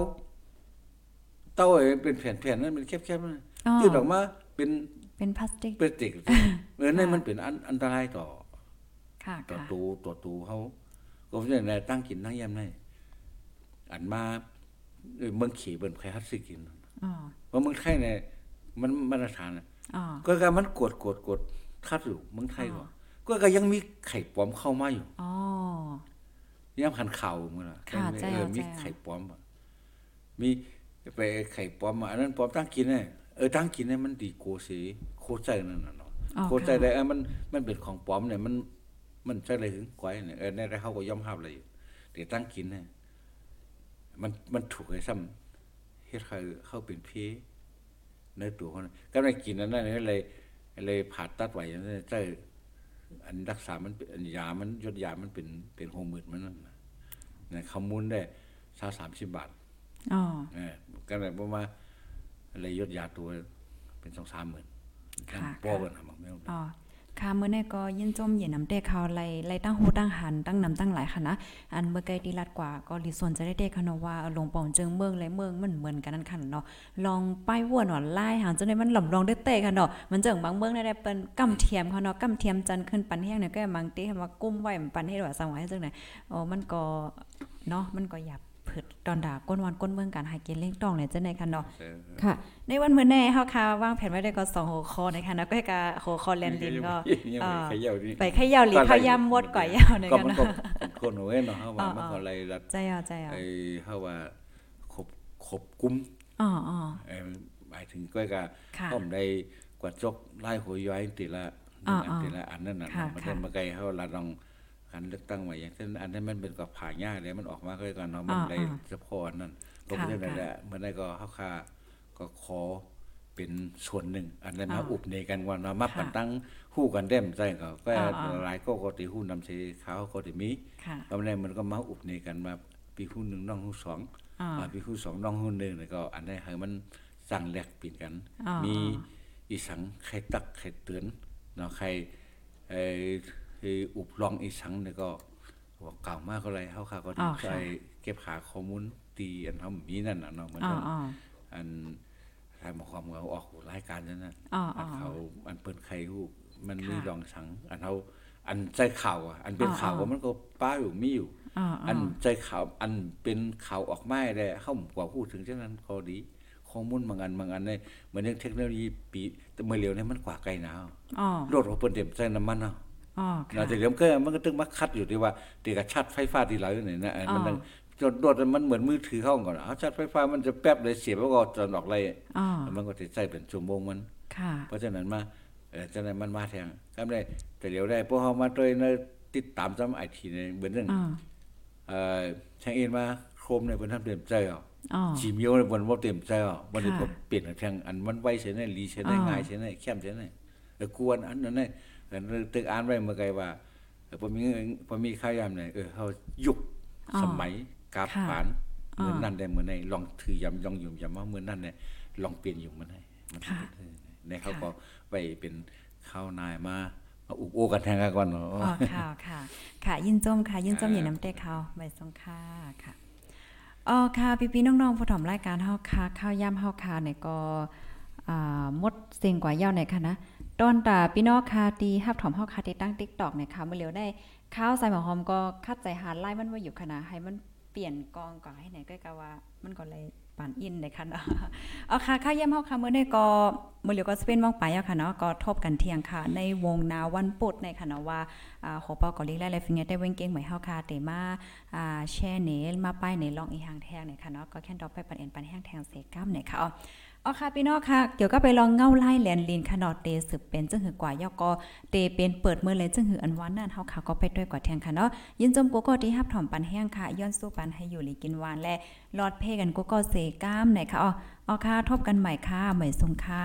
เตาไอ้เป็นแผ่นๆนั้นมันแคบๆนั่นอ๋อยืดออกมาเป็นเป็นพลาสติกพลาสติกเออนั่นมันเป็นอันอันตรายต่อค่ะต่อค่ะตูต่อตูเขาก็เพราะฉะนั้นตั้งกินตั้งยามได้อันมาเอ้ยเมืองขี่เบิ่นใครฮัดสิกินอ๋อเพราะเมืองไทยเนี่ยมันมาตรฐานน่ะอ๋อก็การมันกดกดกดคัดอยู่เมืองไทยก็ ก็ก็ยังมีไข่ปลอมเข้ามาอยู่อ๋อย่ำคันข่าวมึงล่ะค่ะเอใช่อค่ะมีใช่ค่ะไข่ปลอมอะมีไปไข่ปลอมมาอันนั้นปลอมตั้งกินเนี่ยเออตั้งกินเนี่ยมันดีโกสีโคใจนั่นน่ะเนาะอ๋อโคใจค่ะได้เออมันมันเป็นของปลอมเนี่ยมัน มันใจอะไรถึงก้อยเนี่ยเออในได้เขาก็ย่อมห้ามเลยอยู่แต่ตั้งกินเนี่ยมันมันถูกไอ้ซ้ำเฮ็ดให้เข้าเป็นเพในตัวเขาน่ะก็ได้กินอันนั้นเนี่ยเลยเลยผ่าตัดไว้อันนั้นใจ อันรักษามันเป็นอันยามันยดยามันเป็นเป็นโฮมืดมันนั่นน่ะนะคำมูลได้สาสามสิบบาทอ๋อเออก็เลยประมาณอะไรยศยาตัวเป็นสองสามหมื่นค่ะป้อกันทำมาไม่รู้อ๋อ ค่ะเมื้อนี้ก็ยินจมเย็นน้ำเต้เขาไล่ไล่ตั้งโฮตั้งหันตั้งน้ำตั้งหลายค่ะนะอันเมื่อไกลดีลัดกว่าก็ลิส่วนจะได้เด้ค่ะเนาะว่าหลวงป่องเจิงเมืองและเมืองมันเหมือนกันนั่นค่ะเนาะลองป้ายวัวหนอนไล่หางจนได้มันหล่ำลองได้เตะค่ะเนาะมันเจิงบางเมืองได้เป็นกำเทียมค่ะเนาะกำเทียมจันขึ้นปันเฮียงเนี่ยก็บางเตีให้มากุ้มไว้ปันให้ดว่าสังไว้จังได๋อ๋อมันก็เนาะมันก็หยับ ผึดตอนด่าก้นวันก้นเมืองการหาเกณฑ์เล่งต้องเนี่ยจังได๋ค่ะเนาะเออค่ะ ในวันมื้อนี้เฮาค่ะวางแผนไว้ได้ก็2หัวข้อนะคะแล้วก็ให้กะหัวข้อแลนดินก็ยังอ่าไม่ขย่านี่ไปเขย่าหลีพยายามมดก่อยยาวเนี่ยก็กันมันนะก็คนเอาไว้เนาะเฮาว่าอ๋อมันก็อะไรรัดใจอะใจอะไอ้เฮาว่าครบครบกุมอ๋ออ๋อเอ่อหมายถึงก้อยกะค่ะผมได้กว่าจกไล่หัวย้อยติละอ่าอันติละอันนั้นน่ะค่ะมันค่ะเดินมาไกลเฮาละลอง การเลือกตั้งไว้อย่างเช่นอันนั้นมันเป็นกับผ่าหญ้าเลยมันออกมาก็กันเนาะมันได้เฉพาะอันนั้นก็เพราะฉะนั้นแหละเมื่อได้ก็เฮาคาก็ขอเป็นส่วนหนึ่ง อันนั้นมาอุบในกันว่าเนาะมาปันตั้งฮู้กันแด้มใจก็ก็หลายก็ก็ติฮู้นำเสขาวก็ติมีค่ะก็นั้นมันก็มาอุบในกันมาปีฮู้หนึ่งน้องฮู้สองอ่าอ่าปีฮู้สองน้องฮู้หนึ่งแล้วก็ อันนี้ให้มันสั่งแลกเปลี่ยนกันอ่ามีมีอีสังใครตักใครเตือนเนาะใครเอ่อ คืออุบลองอีสังเนี่ยก็บอกเก่ามากก็เลยเฮาค่ะก็ดีใจเก็บหาข้อมูลตีอันเฮามีนั่นน่ะเนาะเหมือนอ๋อกันอ๋ออันทางมาความเขาออกรายการนั่นน่ะอ๋ออัอ๋นอเขาอันเปิ้นใครฮู้มันมีค่ะรองสัง อันเฮาอันใจข่าวอะอันเป็นอ๋อข่าวอ๋อก็มันก็ป้าอยู่มีอยู่อ๋ออันใจข่าวอันเป็นข่าวออกมาได้เฮากว่าพูดถึงเช่นนั้นก็ดีข้อมูลบางอันบางอันเนี่ยเหมือนเรื่องเทคโนโลยีปีแต่เมื่อเร็วเนี่ยมันกว่าไกลหนาวอ๋อรถของเปิ้นเต็มใจน้ำมันเนาะอ๋อ น่าค่ะจะเดี๋ยวมันก็มันก็ตึงมาคัดอยู่ที่ว่าตีกับชาร์จไฟฟ้าที่ไหลอยู่นี่นะเออมันอ๋อต้องจนรถมันเหมือนมือถือเข้าก่อนเอาชาร์จไฟฟ้ามันจะแป๊บเลยเสียบแล้วก็จนออกเลยอ๋อมันก็จะใช้เป็นชั่วโมงมันค่ะเพราะฉะนั้นมาเออฉะนั้นมันมาแทงก็ได้แต่เดี๋ยวได้พวกเฮามาด้วยในติดตามซ้ำไอทีในเบิ่นเรื่องอ๋อเอ่อแทงเอ็นมาโครมในเพิ่นทำเต็มใจอะอ๋อจีเมียวในเพิ่นบ่เต็มใจอะบ่ได้ค่ะก็เปลี่ยนแทงอันมันไวเสียในลีเสียในอ๋อง่ายเสียในเข้มเสียในเออกวนอันนั้นน่ะ แต่ตึกอ่านไว้เมื่อไกว่าเอมีบ่มีค่าวยามเนี่ยเออเฮายุคสมัยกาบค่ะปานเหมือนนั่นได้เหมือนในลองถือยำยองยุ่มยำว่าเหมือนนั่นเนี่ยลองเปลี่ยนอยู่มันให้มันในเขาก็ไปเป็นข้าวนายมามาอุบโอกันแทงกันก่อนเนาะอ๋อค่ะค่ะ ค่ะยินจมค่ะ ยินจมอ่าอย่าน้ำเต้เขาใบสงค่าค่ะอ๋อค่ะพี่ๆน้องๆผู้ถมรายการเฮาค่ะข้าวย่ำเฮาค่ะเนี่ยก็อ่าหมดเสียงกว่าเย้าในค่ะนะ ตอนตาพี่น้องค่ะตีฮับถอมเฮาค่ะที่ตั้ง TikTok เนี่ยค่ะเมื่อเร็วได้ข้าวใส่หมอหอมก็คัดใจหาไล่มันว่าอยู่ค่ะนะให้มันเปลี่ยนกองก่อนให้ไหนก็กะว่ามันก็เลยปานอินในคะเนาะเอาค่ะค่าเยี่ยมเฮาค่ะมื้อนี้ก็เมื้อเหลียวก็สเปนว่างไปอะค่ะเนาะก็ทบกันเที่ยงค่ะ ในวงนาวันปุดในค่ะเนาะว่าอ่าโหปอก็ลีไล่ไลฟิงได้เว้งเก่งเหมือนเฮาค่ะแต่มาอ่าแช่เนลมาป้ายในลองอีหางแทงเนี่ยค่ะเนาะก็แค่ดอกไปปันเอ็นปันแห้งแทงเสก้ามเนี่ยค่ะ อ๋อเอาค่ะพี่น้องค่ะ เกี่ยวก็ไปลองเงาไล่แลนลินค่ะเนอดเตสืบเป็นจังหือกว่ายอกก็เตเป็นเปิดมือเลยจังหืออันวันนั่นเฮาค่ะก็ไปด้วยกว่าแทงค่ะเนาะยินจมกูก็ที่ฮับถ่อมปันแห้งค่ะ ย้อนสู้ปันให้อยู่หลีกินหวานและรอดเพกันกูก็เสก้ามไหนค่ะอ๋อเอาค่ะทบกันใหม่ค่ะใหม่ทรงค่ะ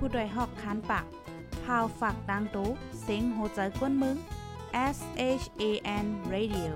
ผู้ดยหอกคานปากพาวฝากดังตู้เสียงโหใจกวนมึง S H A N Radio